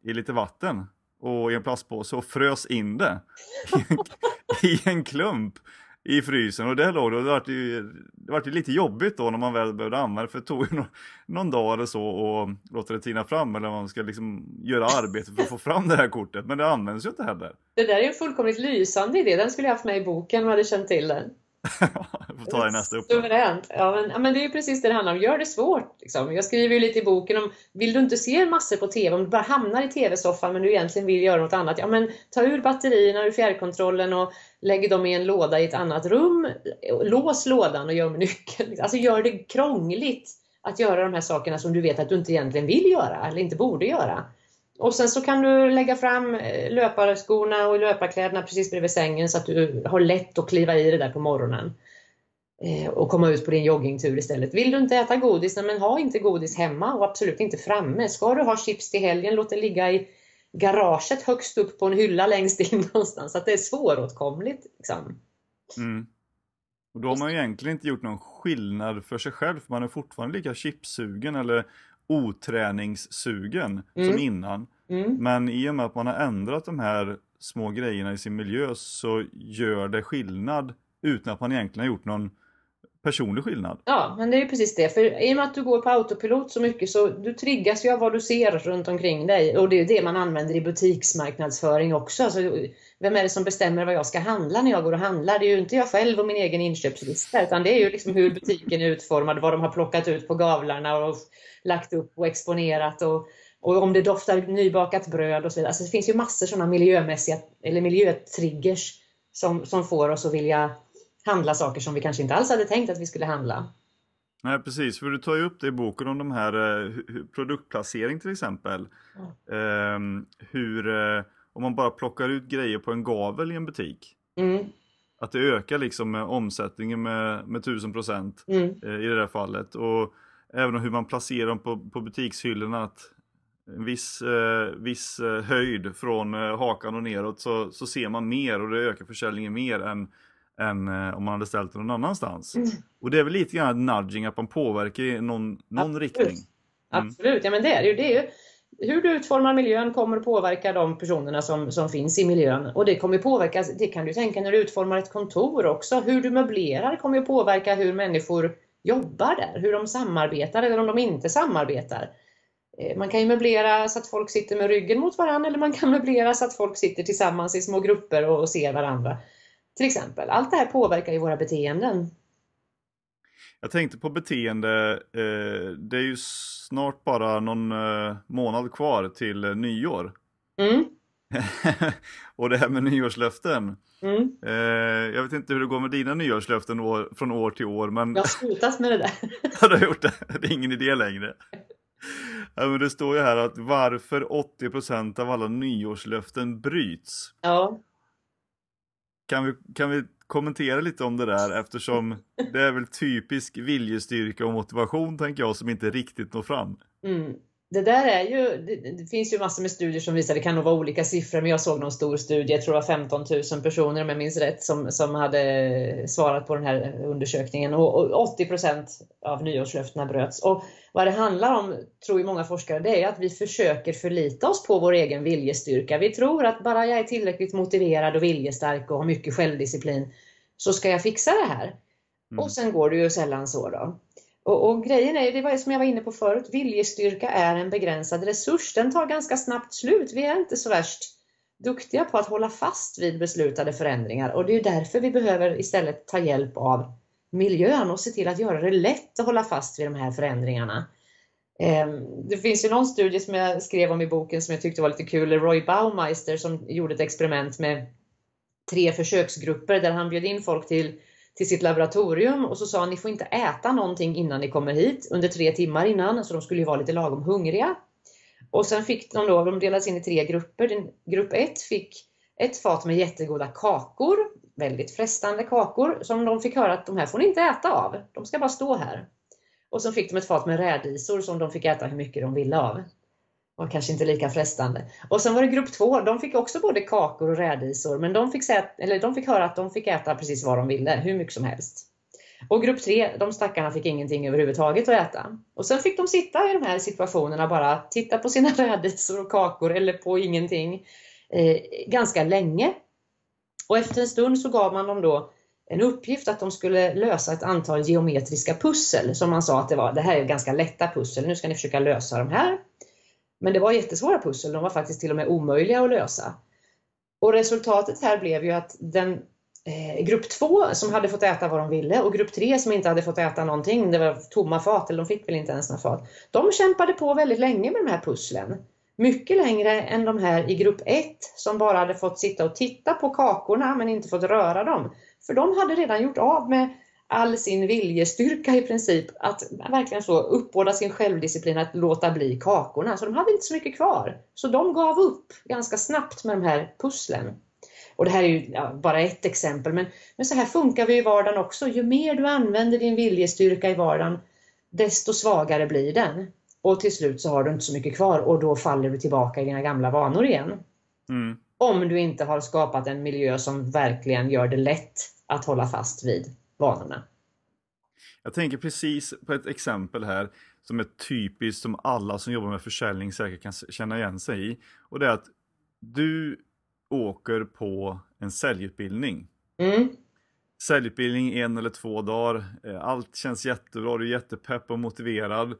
i lite vatten och i en plastpåse och frös in det i en klump i frysen och det låg det. Det var ju, det var ju lite jobbigt då när man väl behövde använda det för det tog ju någon, någon dag eller så och låta det tina fram eller man ska liksom göra arbete för att få fram det här kortet. Men det används ju inte heller.
Det där är en fullkomligt lysande idé. Den skulle jag haft med i boken om jag hade känt till den.
får ta det nästa uppdrag.
Suveränt. Ja men, ja, men det är ju precis det det handlar om. Gör det svårt. Liksom. Jag skriver ju lite i boken om, vill du inte se massor på TV, om du bara hamnar i TV-soffan men du egentligen vill göra något annat, ja men ta ur batterierna ur fjärrkontrollen och lägg dem i en låda i ett annat rum. Lås lådan och gör med nyckeln. Alltså gör det krångligt att göra de här sakerna som du vet att du inte egentligen vill göra eller inte borde göra. Och sen så kan du lägga fram eh, löparskorna och löparkläderna precis bredvid sängen så att du har lätt att kliva i det där på morgonen. Eh, och komma ut på din joggingtur istället. Vill du inte äta godis, men ha inte godis hemma och absolut inte framme. Ska du ha chips till helgen, låt det ligga i garaget högst upp på en hylla längst in någonstans. Så att det är svåråtkomligt. Liksom.
Mm. Och då har man ju egentligen inte gjort någon skillnad för sig själv, för man är fortfarande lika chipsugen eller oträningssugen mm. som innan. Mm. Men i och med att man har ändrat de här små grejerna i sin miljö så gör det skillnad utan att man egentligen har gjort någon personlig skillnad.
Ja, men det är ju precis det. För i och med att du går på autopilot så mycket så du triggas ju av vad du ser runt omkring dig. Och det är ju det man använder i butiksmarknadsföring också. Alltså, vem är det som bestämmer vad jag ska handla när jag går och handlar? Det är ju inte jag själv och min egen inköpslista utan det är ju liksom hur butiken är utformad, vad de har plockat ut på gavlarna och lagt upp och exponerat och, och om det doftar nybakat bröd och så vidare. Alltså det finns ju massor sådana miljömässiga eller miljötriggers som, som får oss att vilja handla saker som vi kanske inte alls hade tänkt att vi skulle handla.
Nej precis, för du tar ju upp det i boken om de här eh, produktplacering till exempel. Mm. Eh, hur, eh, om man bara plockar ut grejer på en gavel i en butik.
Mm.
Att det ökar liksom omsättningen med, med 1000 procent
Mm.
eh, i det där fallet. Och även hur man placerar dem på, på butikshyllorna. Att en viss, eh, viss eh, höjd från eh, hakan och neråt så, så ser man mer och det ökar försäljningen mer än, än eh, om man hade ställt den någon annanstans.
Mm.
Och det är väl lite grann nudging att man påverkar i någon, någon
Absolut.
riktning. Mm.
Absolut, ja men det är det ju. Det är ju hur du utformar miljön kommer att påverka de personerna som, som finns i miljön. Och det kommer påverka, det kan du tänka när du utformar ett kontor också. Hur du möblerar kommer att påverka hur människor jobbar där, hur de samarbetar eller om de inte samarbetar. Eh, Man kan ju möblera så att folk sitter med ryggen mot varandra eller man kan möblera så att folk sitter tillsammans i små grupper och ser varandra. Till exempel. Allt det här påverkar ju våra beteenden.
Jag tänkte på beteende, eh, det är ju snart bara någon eh, månad kvar till eh, nyår.
Mm,
och det här med nyårslöften.
mm.
Jag vet inte hur det går med dina nyårslöften år, från år till år, men
Jag har slutat med det där.
har du gjort det? Det är ingen idé längre. Ja, men det står ju här att varför 80% av alla nyårslöften bryts.
Ja.
Kan vi, kan vi kommentera lite om det där eftersom det är väl typisk viljestyrka och motivation tänker jag som inte riktigt når fram.
Mm. Det där är ju, det, finns ju massor med studier som visar, det kan nog vara olika siffror, men jag såg någon stor studie, jag tror det var 15 000 personer om jag minns rätt, som, som hade svarat på den här undersökningen och, och 80% av nyårslöftena bröts. Och vad det handlar om, tror ju många forskare, det är att vi försöker förlita oss på vår egen viljestyrka. Vi tror att bara jag är tillräckligt motiverad och viljestark och har mycket självdisciplin så ska jag fixa det här.
Mm.
Och sen går det ju sällan så då. Och, och grejen är, det var som jag var inne på förut, viljestyrka är en begränsad resurs. Den tar ganska snabbt slut. Vi är inte så värst duktiga på att hålla fast vid beslutade förändringar och det är därför vi behöver istället ta hjälp av miljön och se till att göra det lätt att hålla fast vid de här förändringarna. Ehm, det finns ju någon studie som jag skrev om i boken som jag tyckte var lite kul. Roy Baumeister som gjorde ett experiment med tre försöksgrupper där han bjöd in folk till, till sitt laboratorium och så sa han ni får inte äta någonting innan ni kommer hit under tre timmar innan, så de skulle ju vara lite lagom hungriga. Och sen fick de då, de delades in i tre grupper. Den, grupp 1 fick ett fat med jättegoda kakor, väldigt frestande kakor, som de fick höra att de här får ni inte äta av, de ska bara stå här. Och så fick de ett fat med rädisor som de fick äta hur mycket de ville av. Var kanske inte lika frestande. Och sen var det grupp 2, de fick också både kakor och rädisor, men de fick, säga, eller de fick höra att de fick äta precis vad de ville, hur mycket som helst. Och grupp 3, de stackarna fick ingenting överhuvudtaget att äta. Och sen fick de sitta i de här situationerna bara, titta på sina rädisor och kakor eller på ingenting eh, ganska länge. Och efter en stund så gav man dem då en uppgift att de skulle lösa ett antal geometriska pussel som man sa att det var, det här är ganska lätta pussel, nu ska ni försöka lösa de här. Men det var jättesvåra pussel, de var faktiskt till och med omöjliga att lösa. Och resultatet här blev ju att den eh, grupp 2 som hade fått äta vad de ville och grupp 3 som inte hade fått äta någonting, det var tomma fat, eller de fick väl inte ens några fat. De kämpade på väldigt länge med de här pusslen. Mycket längre än de här i grupp 1 som bara hade fått sitta och titta på kakorna men inte fått röra dem. För de hade redan gjort av med all sin viljestyrka i princip att verkligen så uppbåda sin självdisciplin att låta bli kakorna. Så de hade inte så mycket kvar. Så de gav upp ganska snabbt med de här pusslen. Och det här är ju bara ett exempel, men, men så här funkar vi i vardagen också. Ju mer du använder din viljestyrka i vardagen, desto svagare blir den. Och till slut så har du inte så mycket kvar och då faller du tillbaka i dina gamla vanor igen.
Mm.
Om du inte har skapat en miljö som verkligen gör det lätt att hålla fast vid vanorna.
Jag tänker precis på ett exempel här som är typiskt som alla som jobbar med försäljning säkert kan känna igen sig i. Och det är att du åker på en säljutbildning.
Mm,
säljutbildning en eller två dagar. Eh, allt känns jättebra, du är jättepepp och motiverad.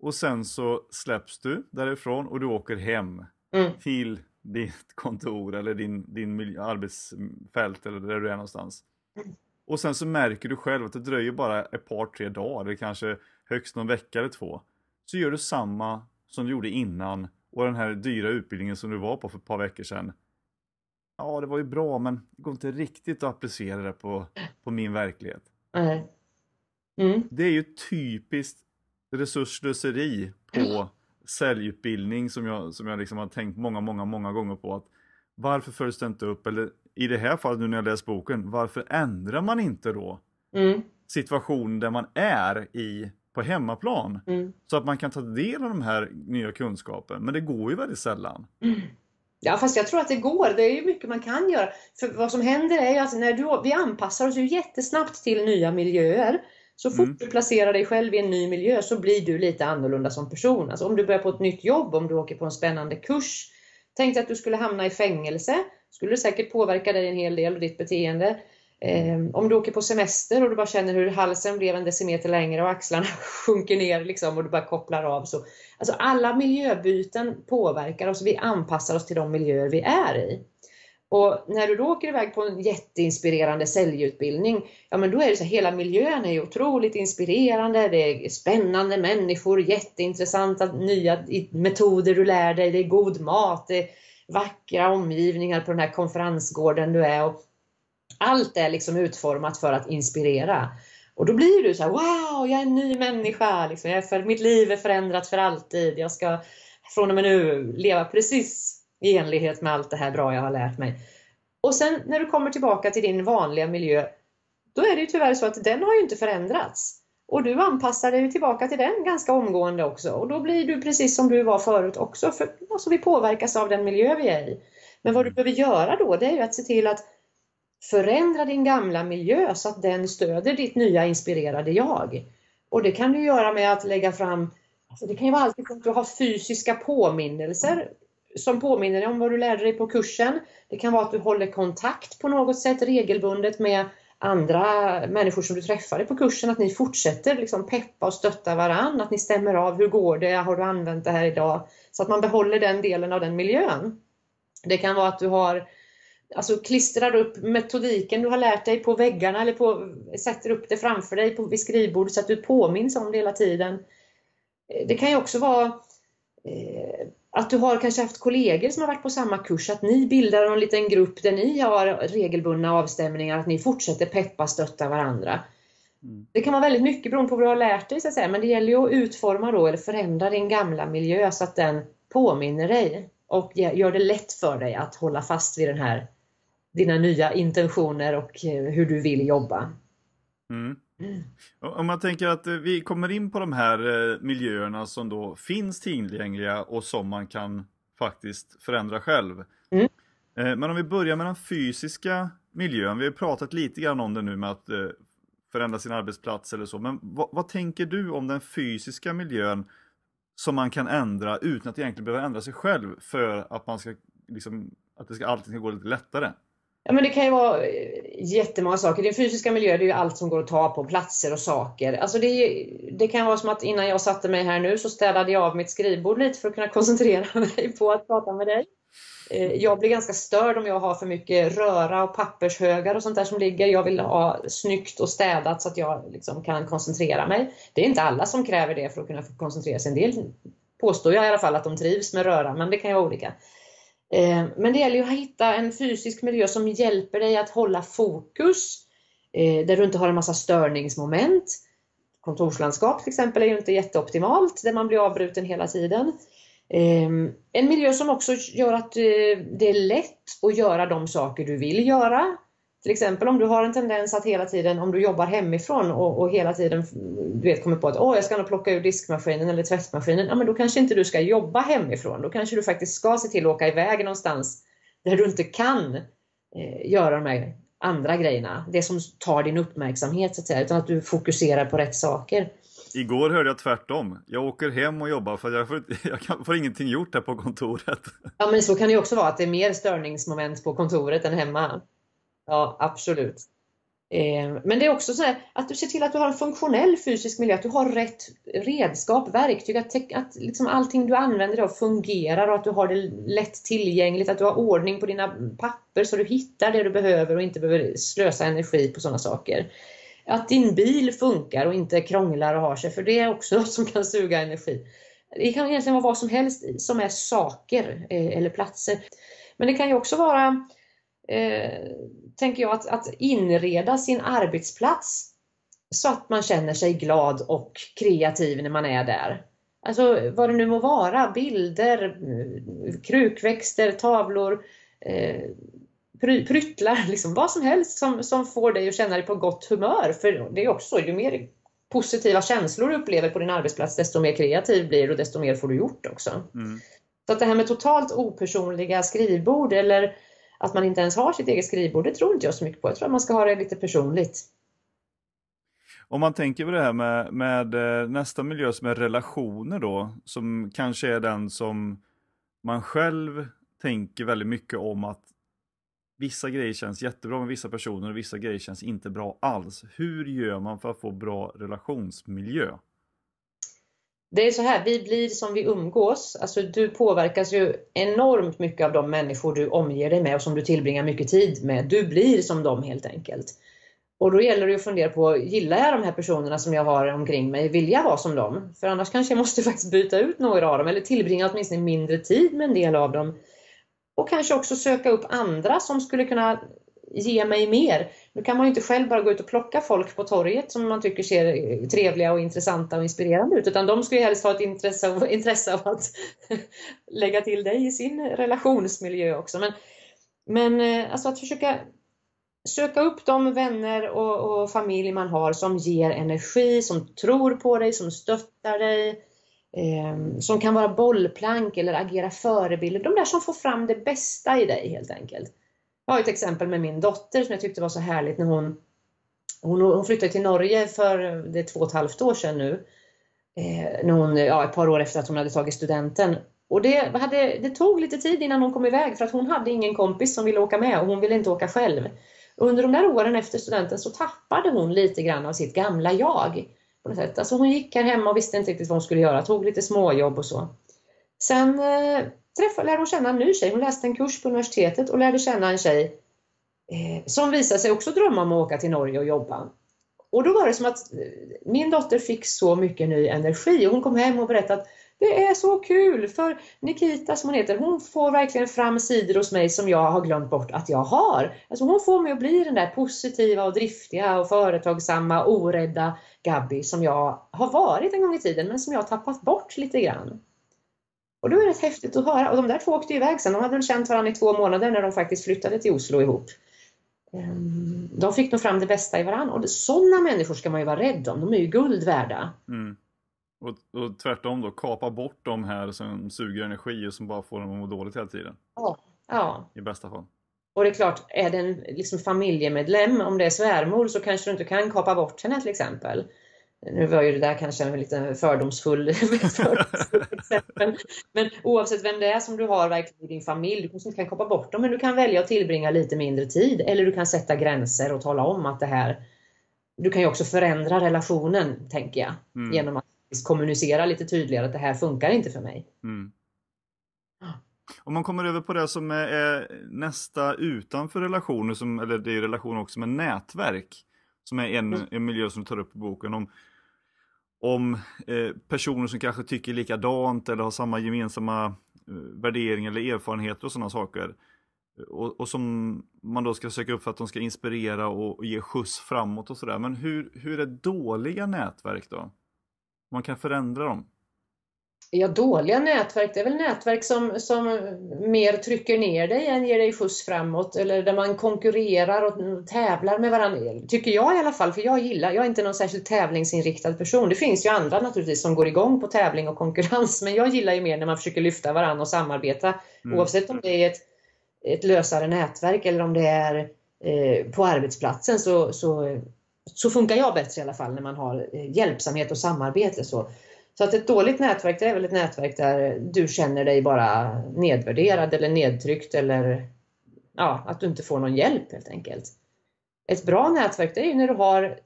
Och sen så släpps du därifrån och du åker hem mm. till ditt kontor eller din, din arbetsfält eller där du är någonstans. Mm. Och sen så märker du själv att det dröjer bara ett par, tre dagar, eller kanske högst någon vecka eller två. Så gör du samma som du gjorde innan och den här dyra utbildningen som du var på för ett par veckor sedan. Ja, det var ju bra, men det går inte riktigt att applicera det på, på min verklighet.
Mm. Mm.
Det är ju typiskt resursslöseri på säljutbildning som jag, som jag liksom har tänkt många, många, många gånger på. att Varför följs det inte upp? Eller i det här fallet nu när jag läst boken, varför ändrar man inte då mm. situationen där man är i på hemmaplan? Mm. Så att man kan ta del av de här nya kunskapen. Men det går ju väldigt sällan.
Mm. Ja, fast jag tror att det går. Det är ju mycket man kan göra. För vad som händer är ju att när du, vi anpassar oss ju jättesnabbt till nya miljöer. Så fort mm. du placerar dig själv i en ny miljö så blir du lite annorlunda som person. Alltså om du börjar på ett nytt jobb, om du åker på en spännande kurs. Tänk dig att du skulle hamna i fängelse. Skulle det säkert påverka dig en hel del och ditt beteende. Eh, om du åker på semester och du bara känner hur halsen blev en decimeter längre och axlarna sjunker ner liksom och du bara kopplar av. Så, alltså alla miljöbyten påverkar oss. Vi anpassar oss till de miljöer vi är i. Och när du då åker iväg på en jätteinspirerande säljutbildning, ja men då är det så här, hela miljön är ju otroligt inspirerande, det är spännande människor, jätteintressanta nya metoder du lär dig, det är god mat, det är vackra omgivningar på den här konferensgården du är. Och allt är liksom utformat för att inspirera. Och då blir du så här, wow, jag är en ny människa, liksom, jag är för, mitt liv är förändrat för alltid, jag ska från och med nu leva precis i enlighet med allt det här bra jag har lärt mig. Och sen när du kommer tillbaka till din vanliga miljö, då är det ju tyvärr så att den har ju inte förändrats. Och du anpassar dig tillbaka till den ganska omgående också. Och då blir du precis som du var förut också. För alltså, vi påverkas av den miljö vi är i. Men vad du behöver göra då, det är ju att se till att förändra din gamla miljö så att den stöder ditt nya inspirerade jag. Och det kan du göra med att lägga fram, alltså det kan ju vara alltid att du har fysiska påminnelser som påminner dig om vad du lärde dig på kursen. Det kan vara att du håller kontakt på något sätt regelbundet med andra människor som du träffade på kursen, att ni fortsätter liksom peppa och stötta varann, att ni stämmer av, hur går det, har du använt det här idag? Så att man behåller den delen av den miljön. Det kan vara att du har alltså klistrar upp metodiken du har lärt dig på väggarna eller på, sätter upp det framför dig på, vid skrivbordet så att du påminns om det hela tiden. Det kan ju också vara eh, att du har kanske haft kollegor som har varit på samma kurs, att ni bildar en liten grupp där ni har regelbundna avstämningar, att ni fortsätter peppa, stötta varandra. Mm. Det kan vara väldigt mycket beroende på vad du har lärt dig, så att säga, men det gäller ju att utforma då, eller förändra din gamla miljö så att den påminner dig och gör det lätt för dig att hålla fast vid den här, dina nya intentioner och eh, hur du vill jobba.
Mm. Om man tänker att eh, vi kommer in på de här eh, miljöerna som då finns tillgängliga och som man kan faktiskt förändra själv. Mm. Eh, men om vi börjar med den fysiska miljön, vi har pratat lite grann om det nu med att förändra sin arbetsplats eller så, men vad, vad tänker du om den fysiska miljön som man kan ändra utan att egentligen behöva ändra sig själv för att man ska liksom, att det ska, alltid ska gå lite lättare?
Ja, men det kan ju vara eh, jättemånga saker. Din fysiska miljö det är ju allt som går att ta på, platser och saker. Alltså det, det kan vara som att innan jag satte mig här nu så städade jag av mitt skrivbord lite för att kunna koncentrera mig på att prata med dig. Eh, jag blir ganska störd om jag har för mycket röra och pappershögar och sånt där som ligger. Jag vill ha snyggt och städat så att jag liksom kan koncentrera mig. Det är inte alla som kräver det för att kunna koncentrera sig. En del påstår jag i alla fall att de trivs med röra, men det kan ju vara olika. Eh, men det gäller ju att hitta en fysisk miljö som hjälper dig att hålla fokus, eh, där du inte har en massa störningsmoment. Kontorslandskap till exempel är ju inte jätteoptimalt, där man blir avbruten hela tiden. Ehm, en miljö som också gör att eh, det är lätt att göra de saker du vill göra. Till exempel om du har en tendens att hela tiden, om du jobbar hemifrån och, och hela tiden du vet, kommer på att Åh, jag ska nog plocka ur diskmaskinen eller tvättmaskinen. Ja, men då kanske inte du ska jobba hemifrån. Då kanske du faktiskt ska se till att åka iväg någonstans där du inte kan eh, göra de här andra grejerna. Det som tar din uppmärksamhet så att säga, utan att du fokuserar på rätt saker.
Igår hörde jag tvärtom. Jag åker hem och jobbar för jag får, jag får ingenting gjort här på kontoret.
Ja, men så kan det också vara att det är mer störningsmoment på kontoret än hemma. Ja, absolut. Eh, men det är också så att du ser till att du har en funktionell fysisk miljö, att du har rätt redskap, verktyg, att, att liksom allting du använder dig av fungerar och att du har det lätt tillgängligt, att du har ordning på dina papper så du hittar det du behöver och inte behöver slösa energi på sådana saker. Att din bil funkar och inte krånglar och har sig, för det är också något som kan suga energi. Det kan egentligen vara vad som helst som är saker eh, eller platser. Men det kan ju också vara eh, tänker jag, att, att inreda sin arbetsplats så att man känner sig glad och kreativ när man är där. Alltså vad det nu må vara, bilder, krukväxter, tavlor, eh, pryttlar, liksom vad som helst som, som får dig att känna dig på gott humör. För det är också så, ju mer positiva känslor du upplever på din arbetsplats, desto mer kreativ blir du och desto mer får du gjort också. Mm. Så att det här med totalt opersonliga skrivbord eller att man inte ens har sitt eget skrivbord, det tror inte jag så mycket på. Jag tror att man ska ha det lite personligt.
Om man tänker på det här med, med eh, nästa miljö som är relationer då, som kanske är den som man själv tänker väldigt mycket om att vissa grejer känns jättebra med vissa personer och vissa grejer känns inte bra alls. Hur gör man för att få bra relationsmiljö?
Det är så här, vi blir som vi umgås. Alltså du påverkas ju enormt mycket av de människor du omger dig med och som du tillbringar mycket tid med. Du blir som dem helt enkelt. Och då gäller det att fundera på, gillar jag de här personerna som jag har omkring mig? Vill jag vara som dem? För annars kanske jag måste faktiskt byta ut några av dem eller tillbringa åtminstone mindre tid med en del av dem. Och kanske också söka upp andra som skulle kunna ge mig mer. Nu kan man ju inte själv bara gå ut och plocka folk på torget som man tycker ser trevliga och intressanta och inspirerande ut, utan de skulle helst ha ett intresse av, intresse av att lägga till dig i sin relationsmiljö också. Men, men eh, alltså att försöka söka upp de vänner och, och familj man har som ger energi, som tror på dig, som stöttar dig, eh, som kan vara bollplank eller agera förebilder. De där som får fram det bästa i dig helt enkelt. Jag har ett exempel med min dotter som jag tyckte var så härligt när hon hon, hon flyttade till Norge för det är två och ett halvt år sedan nu. Eh, när hon, ja, ett par år efter att hon hade tagit studenten. Och det, hade, det tog lite tid innan hon kom iväg för att hon hade ingen kompis som ville åka med och hon ville inte åka själv. Under de där åren efter studenten så tappade hon lite grann av sitt gamla jag. På något sätt. Alltså hon gick här hemma och visste inte riktigt vad hon skulle göra, tog lite småjobb och så. Sen eh, träffade, lärde hon känna en ny tjej. Hon läste en kurs på universitetet och lärde känna en tjej eh, som visade sig också drömma om att åka till Norge och jobba. Och då var det som att eh, min dotter fick så mycket ny energi och hon kom hem och berättade att det är så kul för Nikita som hon heter, hon får verkligen fram sidor hos mig som jag har glömt bort att jag har. Alltså hon får mig att bli den där positiva och driftiga och företagsamma, orädda Gabby som jag har varit en gång i tiden men som jag har tappat bort lite grann. Och det rätt häftigt att höra. Och de där två åkte iväg sen. De hade känt varandra i två månader när de faktiskt flyttade till Oslo ihop. Ehm, de fick nog fram det bästa i varandra. Och sådana människor ska man ju vara rädd om. De är ju guld värda. Mm.
Och, och tvärtom då, kapa bort de här som suger energi och som bara får dem att må dåligt hela tiden.
Ja. ja.
I bästa fall.
Och det är klart, är det en liksom familjemedlem, om det är svärmor, så kanske du inte kan kapa bort henne till exempel. Nu var ju det där kanske en lite fördomsfull, exempel. Men oavsett vem det är som du har verkligen i din familj, du kanske inte kan koppla bort dem, men du kan välja att tillbringa lite mindre tid. Eller du kan sätta gränser och tala om att det här... Du kan ju också förändra relationen, tänker jag. Mm. Genom att kommunicera lite tydligare att det här funkar inte för mig. Mm.
Om man kommer över på det som är, nästa utanför relationer, som, eller det är relationer också med nätverk. Som är en, mm. en miljö som du tar upp i boken. Om, om eh, personer som kanske tycker likadant eller har samma gemensamma eh, värderingar eller erfarenheter och sådana saker. Och, och, som man då ska söka upp för att de ska inspirera och, och ge skjuts framåt och sådär. Men hur, hur är dåliga nätverk då? Man kan förändra dem?
Ja, dåliga nätverk, det är väl nätverk som, som mer trycker ner dig än ger dig skjuts framåt eller där man konkurrerar och tävlar med varandra. Tycker jag i alla fall, för jag gillar, jag är inte någon särskilt tävlingsinriktad person. Det finns ju andra naturligtvis som går igång på tävling och konkurrens, men jag gillar ju mer när man försöker lyfta varandra och samarbeta. Mm. Oavsett om det är ett, ett lösare nätverk eller om det är eh, på arbetsplatsen så, så, så funkar jag bättre i alla fall när man har eh, hjälpsamhet och samarbete. Så. Så att ett dåligt nätverk det är väl ett nätverk där du känner dig bara nedvärderad eller nedtryckt eller ja, att du inte får någon hjälp helt enkelt. ett bra nätverk det är ju när du har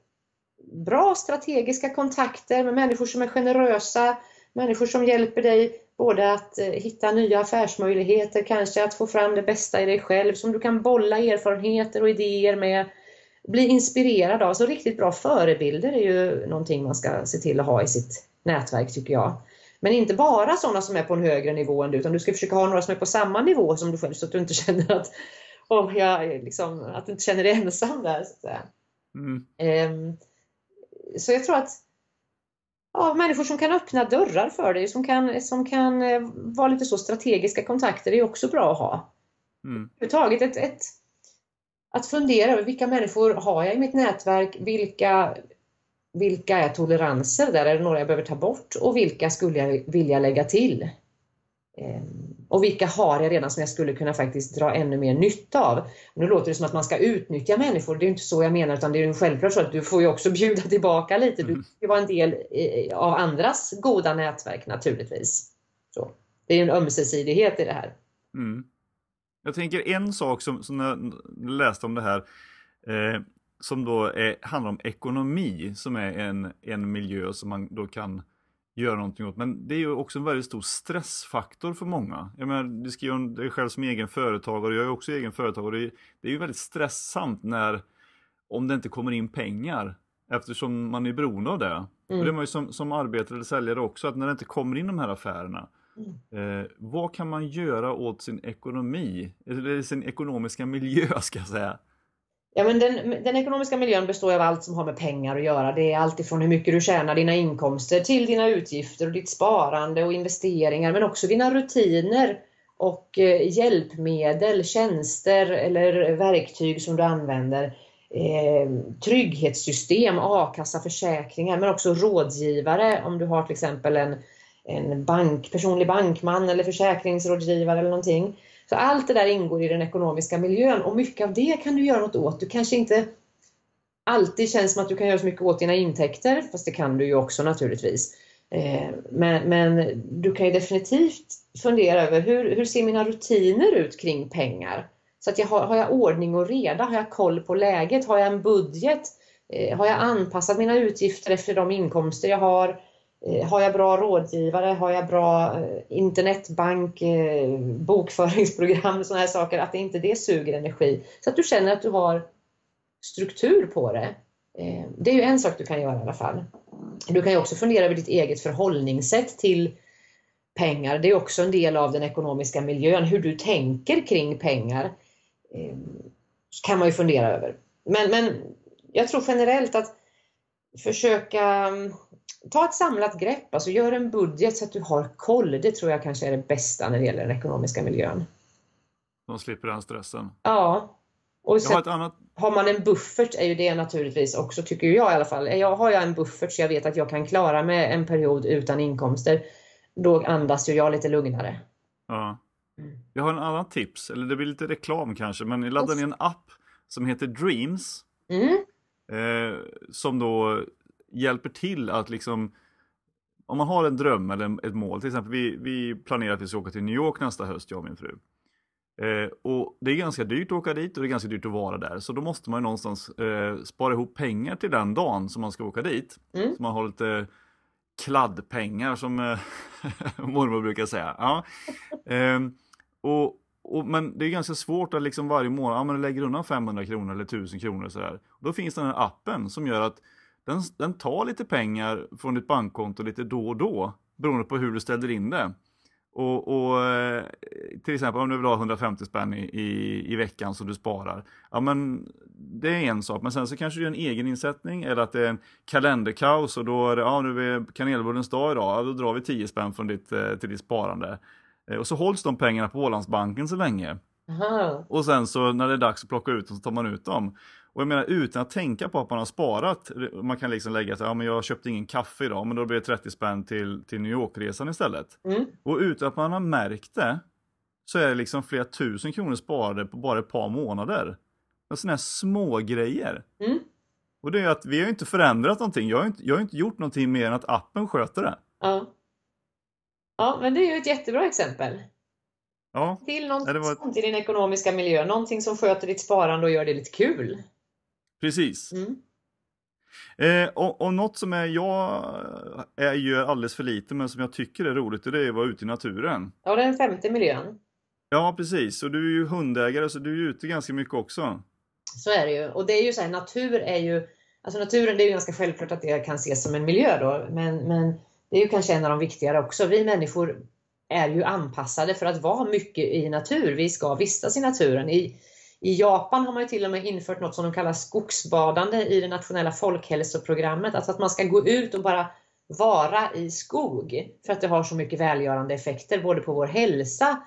bra strategiska kontakter med människor som är generösa, människor som hjälper dig både att eh, hitta nya affärsmöjligheter, kanske att få fram det bästa i dig själv, som du kan bolla erfarenheter och idéer med, bli inspirerad av. Så riktigt bra förebilder är ju någonting man ska se till att ha i sitt nätverk tycker jag. Men inte bara sådana som är på en högre nivå än du, utan du ska försöka ha några som är på samma nivå som du själv så att du inte känner att, oh, jag, liksom, att du inte känner dig ensam där. Så. Mm. Um, så jag tror att ja, människor som kan öppna dörrar för dig, som kan, som kan eh, vara lite så strategiska kontakter, är också bra att ha. Mm. Överhuvudtaget ett, ett, att fundera över vilka människor har jag i mitt nätverk, vilka, vilka är toleranser, där är det några jag behöver ta bort och vilka skulle jag vilja lägga till? Ehm, och vilka har jag redan som jag skulle kunna faktiskt dra ännu mer nytta av? Nu låter det som att man ska utnyttja människor, det är inte så jag menar utan det är ju självklart så att du får ju också bjuda tillbaka lite. Du ska vara en del av andras goda nätverk naturligtvis. Så. Det är en ömsesidighet i det här. Mm.
Jag tänker en sak som, som jag läste om det här eh, som då är, handlar om ekonomi som är en, en miljö som man då kan göra någonting åt. Men det är ju också en väldigt stor stressfaktor för många. Jag menar, du skriver om dig själv som egen företagare, och jag är också egen företagare. Det är, det är ju väldigt stresssamt när, om det inte kommer in pengar. Eftersom man är beroende av det. Mm. Och det är man ju som, som arbetare eller säljare också, att när det inte kommer in de här affärerna. Mm. Eh, vad kan man göra åt sin ekonomi, eller sin ekonomiska miljö ska jag säga?
Ja, men den, den, ekonomiska miljön består av allt som har med pengar att göra. Det är allt ifrån hur mycket du tjänar, dina inkomster, till dina utgifter och ditt sparande och investeringar, men också dina rutiner och eh, hjälpmedel, tjänster eller verktyg som du använder. Eh, trygghetssystem, a-kassa, försäkringar, men också rådgivare om du har till exempel en, en bank, personlig bankman eller försäkringsrådgivare eller någonting. Så allt det där ingår i den ekonomiska miljön och mycket av det kan du göra något åt. Du kanske inte alltid känns som att du kan göra så mycket åt dina intäkter, fast det kan du ju också naturligtvis. Eh, men, men du kan ju definitivt fundera över hur, hur ser mina rutiner ut kring pengar? Så att jag har, har jag ordning och reda? Har jag koll på läget? Har jag en budget? Eh, har jag anpassat mina utgifter efter de inkomster jag har? Eh, har jag bra rådgivare? Har jag bra eh, internetbank, eh, bokföringsprogram och sådana här saker? Att inte det suger energi. Så att du känner att du har struktur på det. Det är ju en sak du kan göra i alla fall. Du kan ju också fundera över ditt eget förhållningssätt till pengar. Det är också en del av den ekonomiska miljön. Hur du tänker kring pengar kan man ju fundera över. Men, men jag tror generellt att försöka mm, ta ett samlat grepp, alltså gör en budget så att du har koll. Det tror jag kanske är det bästa när det gäller den ekonomiska miljön.
De slipper den stressen.
Ja. Och sen, har, annat... har, man en buffert är ju det naturligtvis också, tycker jag i alla fall. Jag, har jag en buffert så jag vet att jag kan klara mig en period utan inkomster, då andas ju jag lite lugnare.
Ja. Mm. Jag har en annan tips, eller det blir lite reklam kanske, men ladda ner en app som heter Dreams. Mm. Eh, som då hjälper till att liksom om man har en dröm eller ett mål, till exempel vi, vi planerar att vi ska åka till New York nästa höst, jag och min fru. Eh, och det är ganska dyrt att åka dit och det är ganska dyrt att vara där. Så då måste man någonstans eh, spara ihop pengar till den dagen som man ska åka dit. Mm. Så man har lite kladdpengar som eh, mormor brukar säga. Ja. Eh, och, och, men det är ganska svårt att liksom varje månad, ja men lägger undan 500 kronor eller 1000 kronor sådär. Då finns den här appen som gör att den, den tar lite pengar från ditt bankkonto lite då och då beroende på hur du ställer in det. Och, och, eh, till exempel om du vill ha 150 spänn i, i, i, veckan som du sparar. Ja men det är en sak, men sen så kanske du gör en egen insättning eller att det är en kalenderkaos och då är det, ja nu är kanelbullens dag idag, ja, då drar vi 10 spänn från ditt, eh, till ditt sparande. Eh, och så hålls de pengarna på Ålandsbanken så länge. Aha. Och sen så när det är dags att plocka ut dem så tar man ut dem. Och jag menar utan att tänka på att man har sparat, man kan liksom lägga att ja, men jag köpte ingen kaffe idag, men då blir det 30 spänn till, till New York-resan istället. Mm. Och utan att man har märkt det, så är det liksom flera tusen kronor sparade på bara ett par månader. Sådana här små grejer. Mm. Och det är att vi har inte förändrat någonting, jag har inte, jag har inte gjort någonting mer än att appen sköter det.
Ja. Ja, men det är ju ett jättebra exempel.
Ja.
Till någonting ja, var... i din ekonomiska miljö, någonting som sköter ditt sparande och gör det lite kul.
Precis.
Mm.
Eh, och, och något som är, jag är, gör alldeles för lite men som jag tycker är roligt det är att vara ute i naturen.
Ja, den femte miljön.
Ja precis, och du är ju hundägare så du är ute ganska mycket också.
Så är det ju. Och det är ju så här, natur är ju, alltså naturen det är ju ganska självklart att det kan ses som en miljö då, men, men det är ju kanske en av de viktigare också. Vi människor är ju anpassade för att vara mycket i natur. Vi ska vistas i naturen. I, i Japan har man ju till och med infört något som de kallar skogsbadande i det nationella folkhälsoprogrammet. Alltså att man ska gå ut och bara vara i skog för att det har så mycket välgörande effekter både på vår hälsa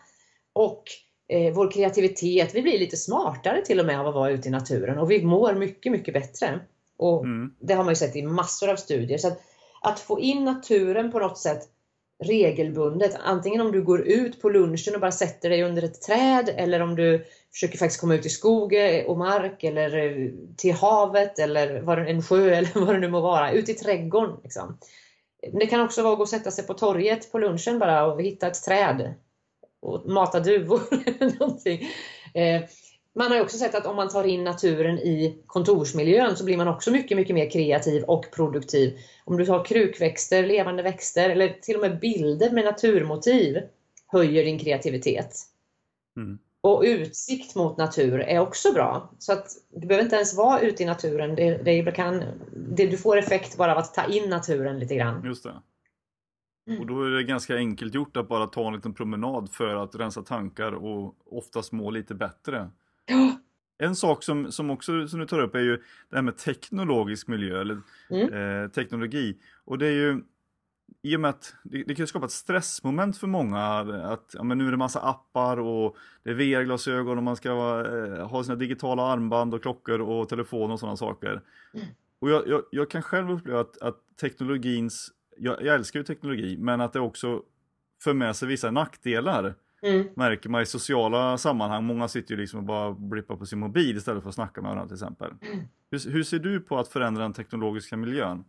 och eh, vår kreativitet. Vi blir lite smartare till och med av att vara ute i naturen och vi mår mycket, mycket bättre. Och
Mm.
Det har man ju sett i massor av studier. Så att, att få in naturen på något sätt regelbundet, antingen om du går ut på lunchen och bara sätter dig under ett träd eller om du försöker faktiskt komma ut i skog eh, och mark eller eh, till havet eller en sjö eller vad det nu må vara, ut i trädgården. Liksom. Det kan också vara att gå och sätta sig på torget på lunchen bara och hitta ett träd och mata duvor någonting. Eh, man har ju också sett att om man tar in naturen i kontorsmiljön så blir man också mycket, mycket mer kreativ och produktiv. Om du tar krukväxter, levande växter eller till och med bilder med naturmotiv höjer din kreativitet.
Mm.
Och utsikt mot natur är också bra. Så att du behöver inte ens vara ute i naturen. Det, det kan, det, du får effekt bara av att ta in naturen lite grann.
Just det.
Mm.
Och då är det ganska enkelt gjort att bara ta en liten promenad för att rensa tankar och oftast må lite bättre.
Ja.
En sak som, som också som du tar upp är ju det här med teknologisk miljö eller
Mm.
eh, teknologi. Och det är ju i och med att det, det kan skapa ett stressmoment för många att ja, men nu är det massa appar och det är VR-glasögon och man ska eh, ha sina digitala armband och klockor och telefon och sådana saker.
Mm.
Och jag, jag, jag kan själv uppleva att, att teknologins, jag, jag älskar ju teknologi, men att det också för med sig vissa nackdelar
Mm.
märker man i sociala sammanhang. Många sitter ju liksom och bara blippar på sin mobil istället för att snacka med varandra till exempel.
Mm.
Hur, hur ser du på att förändra den teknologiska miljön?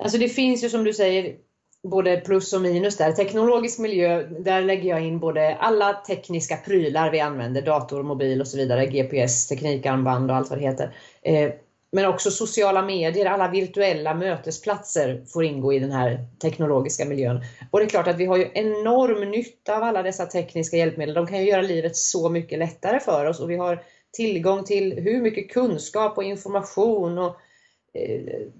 Alltså det finns ju som du säger både plus och minus där. Teknologisk miljö, där lägger jag in både alla tekniska prylar vi använder, dator, mobil och så vidare, GPS, teknikarmband och allt vad det heter. Eh, men också sociala medier, alla virtuella mötesplatser får ingå i den här teknologiska miljön. Och det är klart att vi har ju enorm nytta av alla dessa tekniska hjälpmedel. De kan ju göra livet så mycket lättare för oss och vi har tillgång till hur mycket kunskap och information och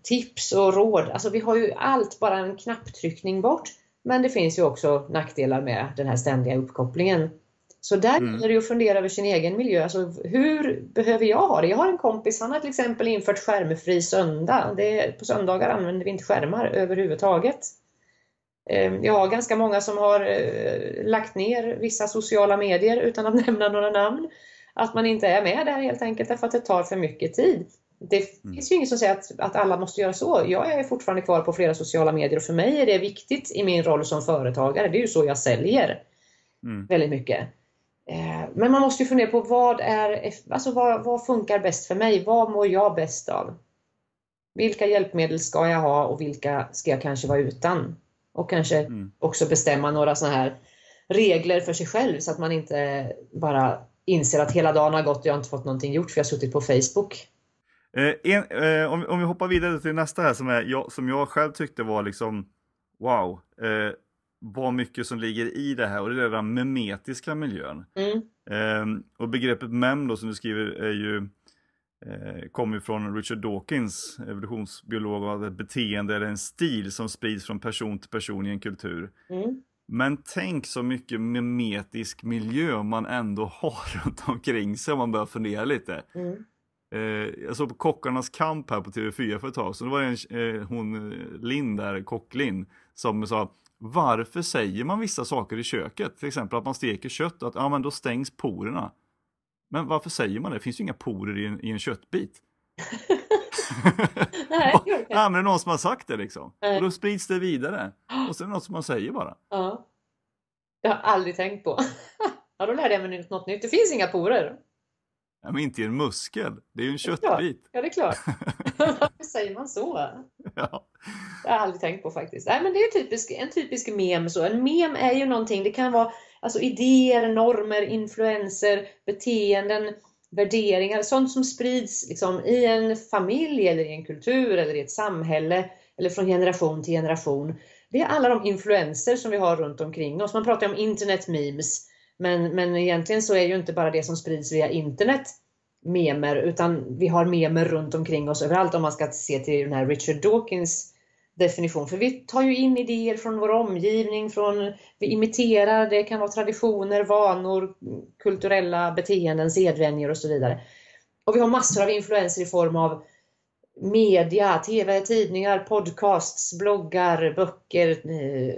tips och råd. Alltså vi har ju allt bara en knapptryckning bort. Men det finns ju också nackdelar med den här ständiga uppkopplingen. Så där
Mm.
gäller det ju att fundera över sin egen miljö. Alltså, hur behöver jag ha det? Jag har en kompis, han har till exempel infört skärmfri söndag. Det, på söndagar använder vi inte skärmar överhuvudtaget. Eh, Jag har ganska många som har eh, lagt ner vissa sociala medier utan att nämna några namn. Att man inte är med där helt enkelt därför att det tar för mycket tid. Det
Mm.
finns ju inget som säger att, att alla måste göra så. Jag är fortfarande kvar på flera sociala medier och för mig är det viktigt i min roll som företagare. Det är ju så jag säljer
Mm.
väldigt mycket. Eh, Men man måste ju fundera på vad, är, alltså vad, vad funkar bäst för mig? Vad mår jag bäst av? Vilka hjälpmedel ska jag ha och vilka ska jag kanske vara utan? Och kanske
Mm.
också bestämma några sådana här regler för sig själv så att man inte bara inser att hela dagen har gått och jag har inte fått någonting gjort för jag har suttit på Facebook.
Eh, en, eh, om, om vi hoppar vidare till nästa här som, är, jag, som jag själv tyckte var liksom wow, eh, vad mycket som ligger i det här och det är den memetiska miljön.
Mm.
Eh, och begreppet mem då som du skriver är ju eh, kommer från Richard Dawkins, evolutionsbiolog, att ett beteende är en stil som sprids från person till person i en kultur.
Mm.
Men tänk så mycket memetisk miljö man ändå har runt omkring sig om man börjar fundera lite.
Mm.
Eh, jag såg på Kockarnas kamp här på TV4 för ett tag, så det var en, eh, hon eh, Linn där, kock Linn, som sa varför säger man vissa saker i köket? Till exempel att man steker kött, att ja, men då stängs porerna. Men varför säger man det? Det finns ju inga porer i en, i en köttbit.
Nej, det det
ja, men det är någon som har sagt det liksom.
Nej.
Och då sprids det vidare. Och så är det något som man säger bara.
Ja. Det har jag aldrig tänkt på. Ja, då lärde jag mig något nytt. Det finns inga porer.
Ja, men inte i en muskel, det är ju en köttbit.
Ja, det är klart. Varför säger man så?
Ja.
Det har jag aldrig tänkt på faktiskt. Nej, men det är typisk, en typisk mem. Så. En mem är ju någonting, det kan vara alltså, idéer, normer, influenser, beteenden, värderingar, sånt som sprids liksom, i en familj eller i en kultur eller i ett samhälle eller från generation till generation. Det är alla de influenser som vi har runt omkring oss. Man pratar om internet memes, men, men egentligen så är ju inte bara det som sprids via internet memer, utan vi har memer runt omkring oss överallt om man ska se till den här Richard Dawkins definition. För vi tar ju in idéer från vår omgivning, från, vi imiterar, det kan vara traditioner, vanor, kulturella beteenden, sedvänjor och så vidare. Och vi har massor av influenser i form av media, tv, tidningar, podcasts, bloggar, böcker, eh,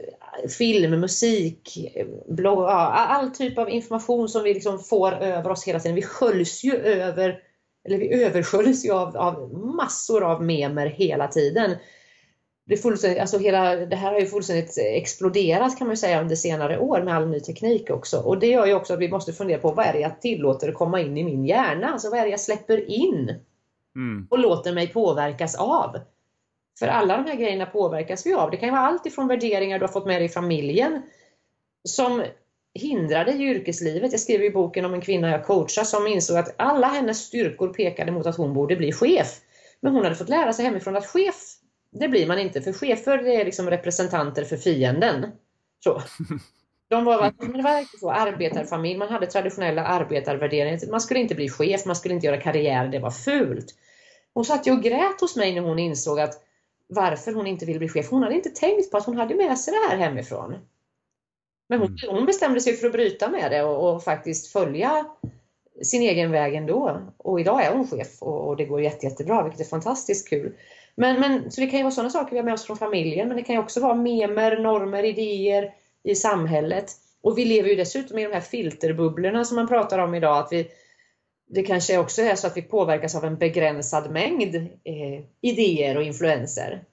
film, musik, blogg, all typ av information som vi liksom får över oss hela tiden. Vi sköljs ju över, eller vi översköljs ju av, av massor av memer hela tiden. Det, fullständigt, alltså hela, det här har ju fullständigt exploderat kan man säga under senare år med all ny teknik också. Och det gör ju också att vi måste fundera på vad är det jag tillåter komma in i min hjärna? Alltså vad är det jag släpper in? Mm. Och låter mig påverkas av. För alla de här grejerna påverkas vi av. Det kan vara allt ifrån värderingar du har fått med dig i familjen som hindrar dig i yrkeslivet. Jag skriver i boken om en kvinna jag coachar som insåg att alla hennes styrkor pekade mot att hon borde bli chef. Men hon hade fått lära sig hemifrån att chef, det blir man inte. För chefer det är liksom representanter för fienden. Så. De var, men det var så, arbetarfamilj, man hade traditionella arbetarvärderingar. Man skulle inte bli chef, man skulle inte göra karriär, det var fult. Hon satt ju och grät hos mig när hon insåg att varför hon inte ville bli chef. Hon hade inte tänkt på att hon hade med sig det här hemifrån. Men hon, mm. hon bestämde sig för att bryta med det och, och, faktiskt följa sin egen väg ändå. Och idag är hon chef och, och det går jätte, jättebra, vilket är fantastiskt kul. Men, men, så det kan ju vara sådana saker vi har med oss från familjen, men det kan ju också vara memer, normer, idéer i samhället. Och vi lever ju dessutom i de här filterbubblorna som man pratar om idag, att vi, det kanske också är så att vi påverkas av en begränsad mängd eh, idéer och influenser.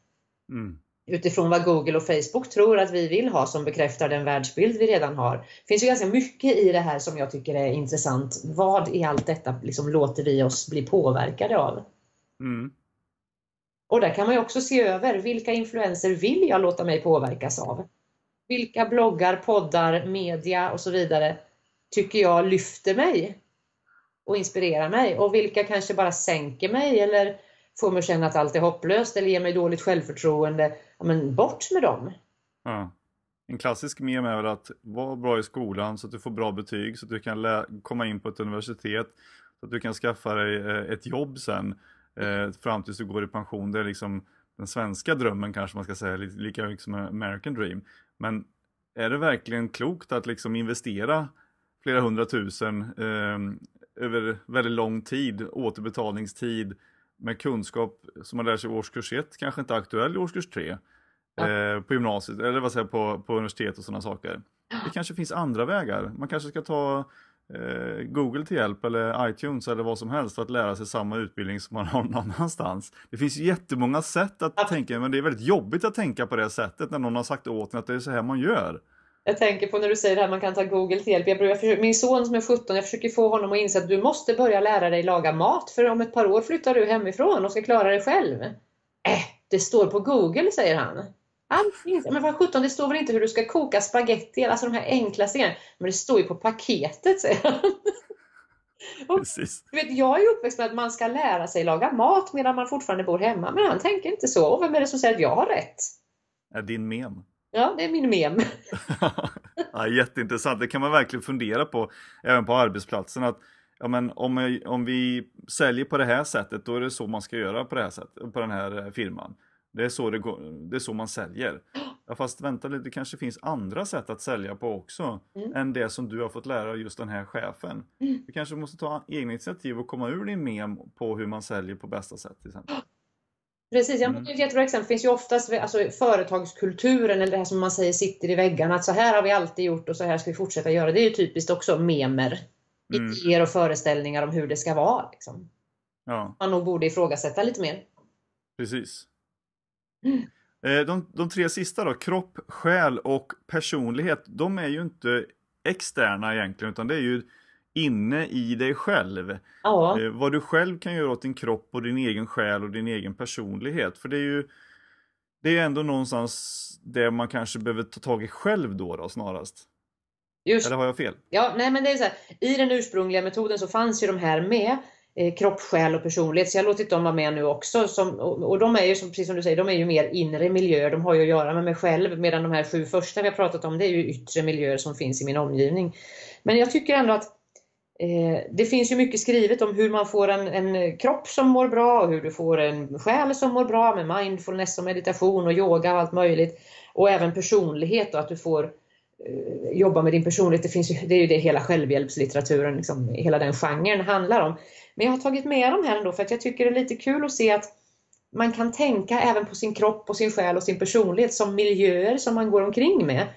Mm. Utifrån vad Google och Facebook tror att vi vill ha som bekräftar den världsbild vi redan har. Det finns ju ganska mycket i det här som jag tycker är intressant. Vad i allt detta liksom låter vi oss bli påverkade av? Mm. Och där kan man ju också se över, vilka influenser vill jag låta mig påverkas av? Vilka bloggar, poddar, media och så vidare tycker jag lyfter mig? Och inspirerar mig och vilka kanske bara sänker mig eller får mig att känna att allt är hopplöst eller ger mig dåligt självförtroende. Ja, men bort med dem!
Ja. En klassisk mem är väl att vara bra i skolan så att du får bra betyg så att du kan komma in på ett universitet så att du kan skaffa dig eh, ett jobb sen eh, fram tills du går i pension. Det är liksom den svenska drömmen kanske man ska säga, lika mycket som American dream. Men är det verkligen klokt att liksom investera flera hundratusen eh, över väldigt lång tid, återbetalningstid med kunskap som man lär sig i årskurs 1, kanske inte aktuell i årskurs 3 ja. eh, på gymnasiet eller vad säger på, på universitet och sådana saker. Det kanske finns andra vägar. Man kanske ska ta eh, Google till hjälp eller iTunes eller vad som helst för att lära sig samma utbildning som man har någon annanstans. Det finns jättemånga sätt att tänka, men det är väldigt jobbigt att tänka på det sättet när någon har sagt åt en att det är så här man gör.
Jag tänker på när du säger här, man kan ta Google till hjälp. Jag, jag min son som är 17, jag försöker få honom att inse att du måste börja lära dig laga mat, för om ett par år flyttar du hemifrån och ska klara dig själv. Äh, det står på Google, säger han. Allting. Men vad 17, det står väl inte hur du ska koka spaghetti, alltså de här enkla grejerna. Men det står ju på paketet, säger han. Och, vet, jag är uppväxt med att man ska lära sig laga mat medan man fortfarande bor hemma, men han tänker inte så. Och vem är det som säger att jag har rätt?
Är din mem?
Ja, det är min mem.
ja, jätteintressant, det kan man verkligen fundera på även på arbetsplatsen. Att, ja, men om, om vi säljer på det här sättet, då är det så man ska göra på det här sättet, på den här eh, firman. Det är så, det går, det är så man säljer. Ja, fast vänta lite, det kanske finns andra sätt att sälja på också mm. än det som du har fått lära just den här chefen. Mm. Du kanske måste ta egna initiativ och komma ur din mem på hur man säljer på bästa sätt. Till exempel.
Precis, ja, mm. ett jättebra exempel Det finns ju oftast alltså, företagskulturen eller det här som man säger sitter i väggarna. Att så här har vi alltid gjort och så här ska vi fortsätta göra. Det är ju typiskt också memer. Mm. Idéer och föreställningar om hur det ska vara. Liksom. Ja. Man nog borde ifrågasätta lite mer.
Precis. Mm. Eh, de, de tre sista då, kropp, själ och personlighet, de är ju inte externa egentligen utan det är ju inne i dig själv. Ja. Eh, vad du själv kan göra åt din kropp och din egen själ och din egen personlighet. För det är ju det är ändå någonstans det man kanske behöver ta tag i själv då, då snarast. Just. Eller har jag fel?
Ja, nej men det är så här, I den ursprungliga metoden så fanns ju de här med eh, kropp, själ och personlighet. Så jag har låtit dem vara med nu också. Som, och, och, de är ju som, precis som du säger, de är ju mer inre miljöer. De har ju att göra med mig själv. Medan de här sju första vi har pratat om, det är ju yttre miljöer som finns i min omgivning. Men jag tycker ändå att Eh, det finns ju mycket skrivet om hur man får en, en, kropp som mår bra och hur du får en själ som mår bra med mindfulness och meditation och yoga och allt möjligt. Och även personlighet och att du får eh, jobba med din personlighet. Det, finns ju, det är ju det hela självhjälpslitteraturen, liksom, hela den genren handlar om. Men jag har tagit med dem här ändå för att jag tycker det är lite kul att se att man kan tänka även på sin kropp, och sin själ och sin personlighet som miljöer som man går omkring med.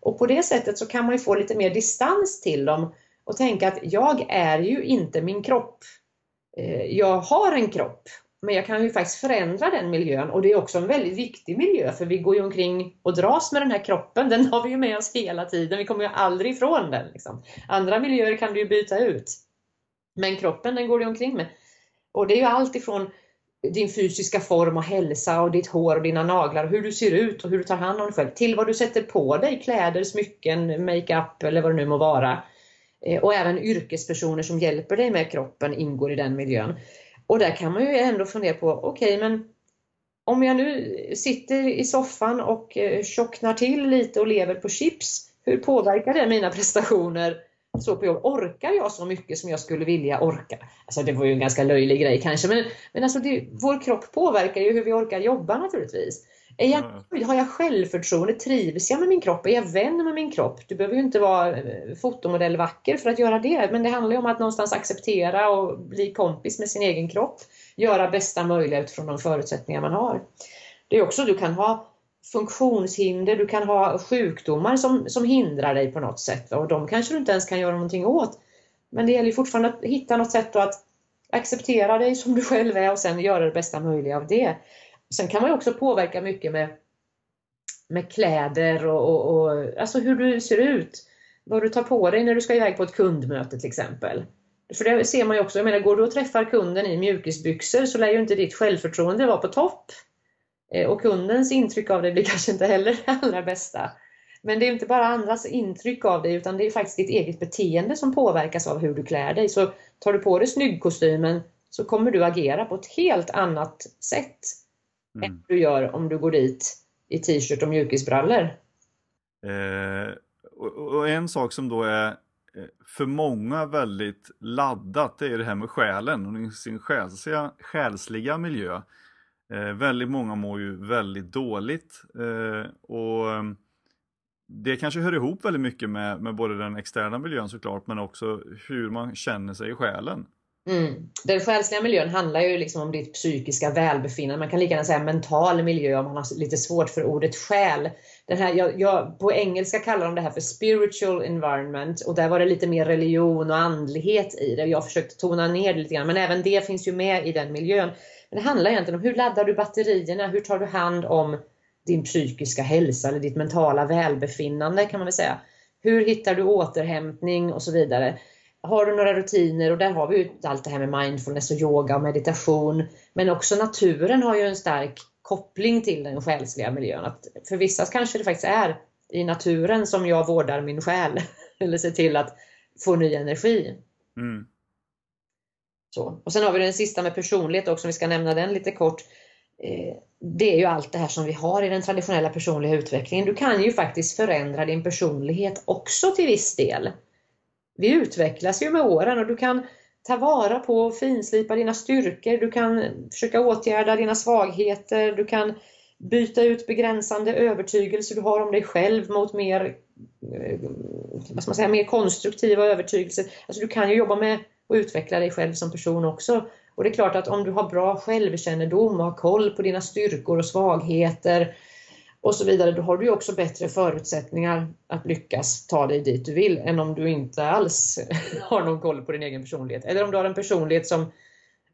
Och på det sättet så kan man ju få lite mer distans till dem och tänka att jag är ju inte min kropp. Eh, jag har en kropp, men jag kan ju faktiskt förändra den miljön och det är också en väldigt viktig miljö för vi går ju omkring och dras med den här kroppen. Den har vi ju med oss hela tiden. Vi kommer ju aldrig ifrån den. Liksom. Andra miljöer kan du ju byta ut. Men kroppen den går du omkring med. Och det är ju allt ifrån din fysiska form och hälsa och ditt hår och dina naglar hur du ser ut och hur du tar hand om dig själv till vad du sätter på dig, kläder, smycken, makeup eller vad det nu må vara. Eh, och även yrkespersoner som hjälper dig med kroppen ingår i den miljön. Och där kan man ju ändå fundera på, okej okay, men om jag nu sitter i soffan och eh, tjocknar till lite och lever på chips, hur påverkar det mina prestationer så på jobb? Orkar jag så mycket som jag skulle vilja orka? Alltså det var ju en ganska löjlig grej kanske, men, men alltså det, vår kropp påverkar ju hur vi orkar jobba naturligtvis. Är jag, har jag självförtroende? Trivs jag med min kropp? Är jag vän med min kropp? Du behöver ju inte vara eh, fotomodellvacker för att göra det, men det handlar ju om att någonstans acceptera och bli kompis med sin egen kropp. Göra bästa möjliga utifrån de förutsättningar man har. Det är också, du kan ha funktionshinder, du kan ha sjukdomar som, som hindrar dig på något sätt och de kanske du inte ens kan göra någonting åt. Men det gäller fortfarande att hitta något sätt att acceptera dig som du själv är och sen göra det bästa möjliga av det. Sen kan man också påverka mycket med, med kläder och, och, och alltså hur du ser ut. Vad du tar på dig när du ska iväg på ett kundmöte till exempel. För det ser man ju också, jag menar går du och träffar kunden i mjukisbyxor så lär ju inte ditt självförtroende vara på topp. Eh, och kundens intryck av dig blir kanske inte heller det allra bästa. Men det är inte bara andras intryck av dig utan det är faktiskt ditt eget beteende som påverkas av hur du klär dig. Så tar du på dig snyggkostymen så kommer du agera på ett helt annat sätt mm. än du gör om du går dit i t-shirt och mjukisbrallor.
Eh, och, och, en sak som då är eh, för många väldigt laddat, det är det här med själen och sin själsliga, själsliga miljö. Eh, väldigt många mår ju väldigt dåligt eh, och ehm, det kanske hör ihop väldigt mycket med, med både den externa miljön såklart men också hur man känner sig i själen.
Mm. Den själsliga miljön handlar ju liksom om ditt psykiska välbefinnande. Man kan lika gärna säga mental miljö om man har lite svårt för ordet själ. Den här, jag, jag, på engelska kallar de det här för spiritual environment och där var det lite mer religion och andlighet i det. Jag försökte tona ner det lite grann men även det finns ju med i den miljön. Men det handlar egentligen om hur laddar du batterierna? Hur tar du hand om din psykiska hälsa eller ditt mentala välbefinnande kan man väl säga. Hur hittar du återhämtning och så vidare. Har du några rutiner och där har vi ju allt det här med mindfulness och yoga och meditation. Men också naturen har ju en stark koppling till den själsliga miljön. Att för vissa kanske det faktiskt är i naturen som jag vårdar min själ. Eller ser till att få ny energi. Mm. Så. Och sen har vi den sista med personlighet också, om vi ska nämna den lite kort. Eh, det är ju allt det här som vi har i den traditionella personliga utvecklingen. Du kan ju faktiskt förändra din personlighet också till viss del. Vi utvecklas ju med åren och du kan ta vara på och finslipa dina styrkor, du kan försöka åtgärda dina svagheter, du kan byta ut begränsande övertygelser du har om dig själv mot mer, eh, vad ska man säga, mer konstruktiva övertygelser. Alltså du kan ju jobba med och utveckla dig själv som person också. Och det är klart att om du har bra självkännedom och har koll på dina styrkor och svagheter och så vidare, då har du också bättre förutsättningar att lyckas ta dig dit du vill än om du inte alls har någon koll på din egen personlighet. Eller om du har en personlighet som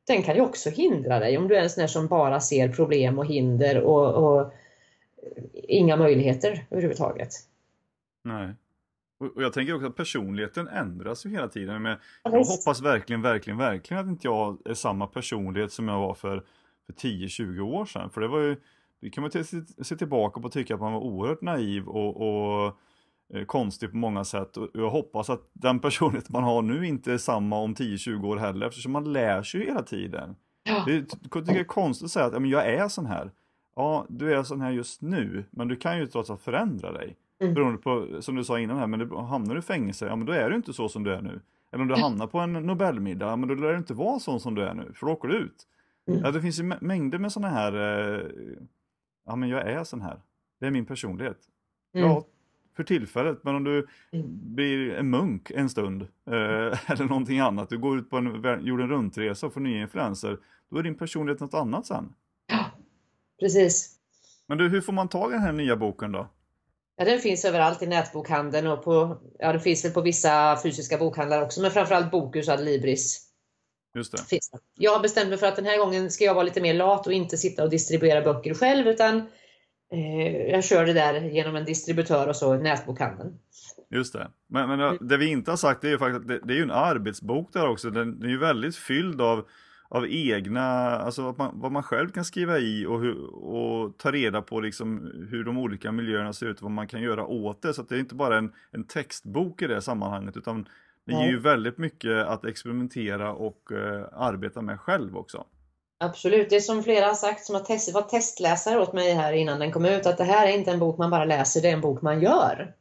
den kan ju också hindra dig om du är en sån där som bara ser problem och hinder och, och inga möjligheter överhuvudtaget.
Nej. Och jag tänker också att personligheten ändras ju hela tiden. Men jag hoppas verkligen, verkligen, verkligen att inte jag är samma personlighet som jag var för, för 10-20 år sedan. För det var ju, det kan man se tillbaka på och tycka att man var oerhört naiv och, och eh, konstig på många sätt och jag hoppas att den personlighet man har nu inte är samma om 10-20 år heller eftersom man lär sig ju hela tiden.
Ja.
Det jag det är konstigt att säga att ja, men jag är sån här. Ja, du är sån här just nu, men du kan ju trots allt förändra dig.
Mm.
Beroende på, som du sa innan här, men du, hamnar du i fängelse, ja men då är du inte så som du är nu. Eller om du hamnar på en Nobelmiddag, ja, men då lär du inte vara sån som du är nu, för då åker du ut.
Mm.
Ja, det finns ju mä- mängder med såna här, eh, ja men jag är sån här. Det är min personlighet.
Mm.
Ja, för tillfället, men om du
Mm.
blir en munk en stund, eh, eller någonting annat, du går ut på en jorden runt-resa och får nya influenser, då är din personlighet något annat sen.
Ja, precis.
Men du, hur får man tag i den här nya boken då?
Ja, den finns överallt i nätbokhandeln och på, ja, den finns väl på vissa fysiska bokhandlar också, men framförallt Bokus och Adlibris.
Just det.
Finns det. Jag har bestämt mig för att den här gången ska jag vara lite mer lat och inte sitta och distribuera böcker själv, utan eh, jag kör det där genom en distributör och så nätbokhandeln.
Just det. Men, men
Mm.
det vi inte har sagt är ju faktiskt att det, det är ju en arbetsbok där också. Den, den är ju väldigt fylld av, av egna, alltså vad man, vad man själv kan skriva i och, hur, och ta reda på liksom hur de olika miljöerna ser ut och vad man kan göra åt det. Så det är inte bara en, en textbok i det sammanhanget utan det ger ju väldigt mycket att experimentera och eh, arbeta med själv också.
Absolut, det är som flera har sagt som har test, var testläsare åt mig här innan den kom ut, att det här är inte en bok man bara läser, det är en bok man gör.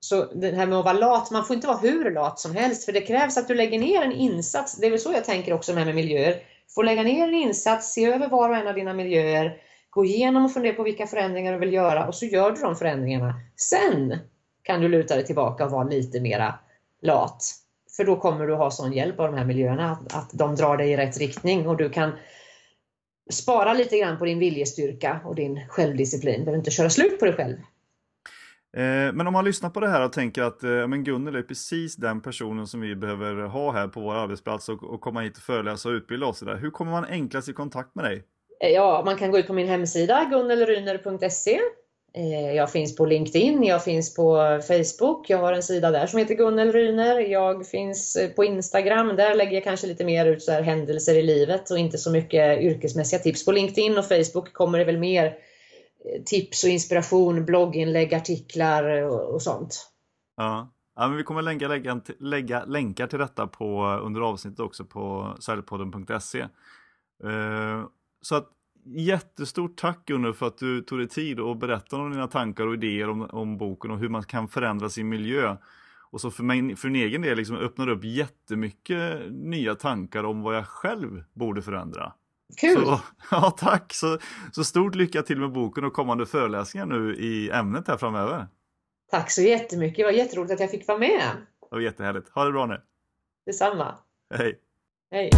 Så det här med att vara lat, man får inte vara hur lat som helst, för det krävs att du lägger ner en insats. Det är väl så jag tänker också med, med miljöer. Får lägga ner en insats, se över var och en av dina miljöer, gå igenom och fundera på vilka förändringar du vill göra och så gör du de förändringarna. Sen kan du luta dig tillbaka och vara lite mera lat. För då kommer du ha sån hjälp av de här miljöerna, att, att de drar dig i rätt riktning och du kan spara lite grann på din viljestyrka och din självdisciplin. Du behöver inte köra slut på dig själv.
Eh, men om man lyssnar på det här och tänker att eh, men Gunnel är precis den personen som vi behöver ha här på vår arbetsplats och, och komma hit och föreläsa och utbilda oss. där. Hur kommer man enklast i kontakt med dig?
Eh, Ja, man kan gå ut på min hemsida gunnelryner.se. Eh, jag finns på LinkedIn, jag finns på Facebook, jag har en sida där som heter Gunnel Ryner. Jag finns eh, på Instagram, där lägger jag kanske lite mer ut så här händelser i livet och inte så mycket yrkesmässiga tips. På LinkedIn och Facebook kommer det väl mer eh, tips och inspiration, blogginlägg, artiklar och, sånt.
Ja. Ja, men vi kommer lägga, lägga, lägga länkar till detta på, under avsnittet också på säljpodden.se. Så att jättestort tack Gunnel för att du tog dig tid och berättade om dina tankar och idéer om, om boken och hur man kan förändra sin miljö. Och så för, mig, för min egen del liksom öppnar upp jättemycket nya tankar om vad jag själv borde förändra.
Kul!
Så, ja, tack! Så, så stort lycka till med boken och kommande föreläsningar nu i ämnet här framöver.
Tack så jättemycket, det var jätteroligt att jag fick vara med.
Det var jättehärligt. Ha det bra nu.
Detsamma.
Hej!
Hej!